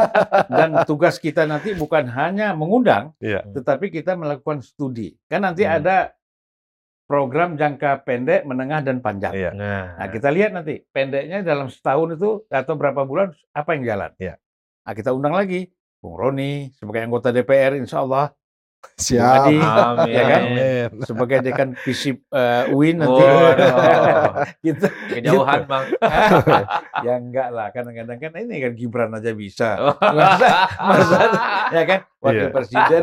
dan tugas kita nanti bukan hanya mengundang, Iya. tetapi kita melakukan studi. Kan nanti Hmm. ada program jangka pendek, menengah, dan panjang. Iya. Nah, Nah, kita lihat nanti pendeknya dalam setahun itu atau berapa bulan apa yang jalan. Iya. Nah, kita undang lagi Bung Roni sebagai anggota DPR, insya Allah Siap. Adi, Amin. ya kan? Amin. sebagai dekan FISIP eh, UIN nanti. Waduh. kita Kejauhan bang. ya enggak lah, kadang-kadang kan ini kan Gibran aja bisa. Oh. Masa, masa ya kan wakil Iya. presiden.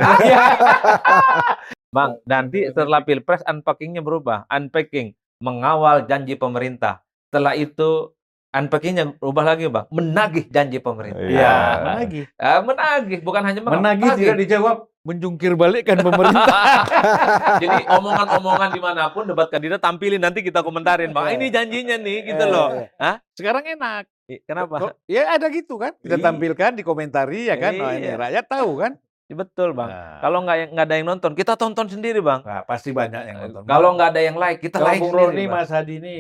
Bang, nanti setelah pilpres unpackingnya berubah. Unpacking mengawal janji pemerintah. Setelah itu unpackingnya berubah lagi bang. Menagih janji pemerintah. Iya. Ya, menagih. Ah, menagih bukan hanya mengawal. Menagih tidak dijawab, menjungkir balikkan pemerintah. Jadi omongan-omongan di mana pun debat kandidat tampilin nanti kita komentarin bang. Ini janjinya nih gitu loh. Eh, Hah? Sekarang enak. Kenapa? Ya ada gitu kan. Kita Iya. tampilkan, dikomentari ya kan. Nah, ini Iya. rakyat tahu kan. Betul bang. Nah, Kalau nggak nggak ada yang nonton, kita tonton sendiri bang. nah, pasti banyak yang nonton. Kalau nggak ada yang like, kita Kalau like Bung sendiri. Roni, Bang. Mas Hadi ini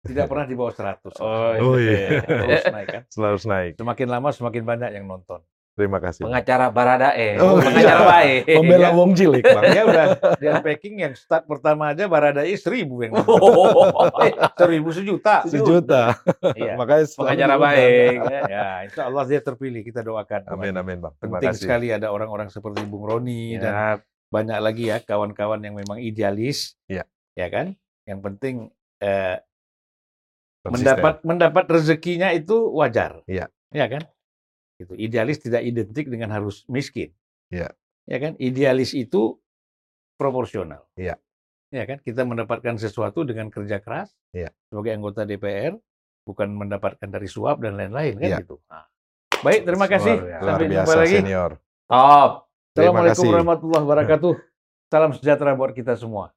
tidak pernah di bawah 100. Oh, Oh, iya. Terus naik kan. Selalu naik. Semakin lama semakin banyak yang nonton. Terima kasih. Pengacara Baradae, Oh, pengacara iya. baik. Pembela Iya. wong cilik, Bang. Ya udah, di unpacking yang start pertama aja Baradai seribu yang. Oh, Eh, seribu sejuta. Sejuta. Iya. Makanya pengacara baik. Ya, insya Allah dia terpilih. Kita doakan. Amin, amin, Bang. Terima Penting kasih. sekali ada orang-orang seperti Bung Roni dan Ya, banyak lagi ya kawan-kawan yang memang idealis. Iya. Ya kan? Yang penting eh, Konsisten. mendapat mendapat rezekinya itu wajar. Iya. Ya kan? Itu idealis tidak identik dengan harus miskin. Iya. Ya kan? Idealis itu proporsional. Iya. Ya kan? Kita mendapatkan sesuatu dengan kerja keras Iya. sebagai anggota DPR, bukan mendapatkan dari suap dan lain-lain kan Iya. gitu. Nah. Baik, terima kasih. Luar biasa. Luar Sampai jumpa biasa, lagi. senior. top. Assalamualaikum warahmatullahi wabarakatuh. Salam sejahtera buat kita semua.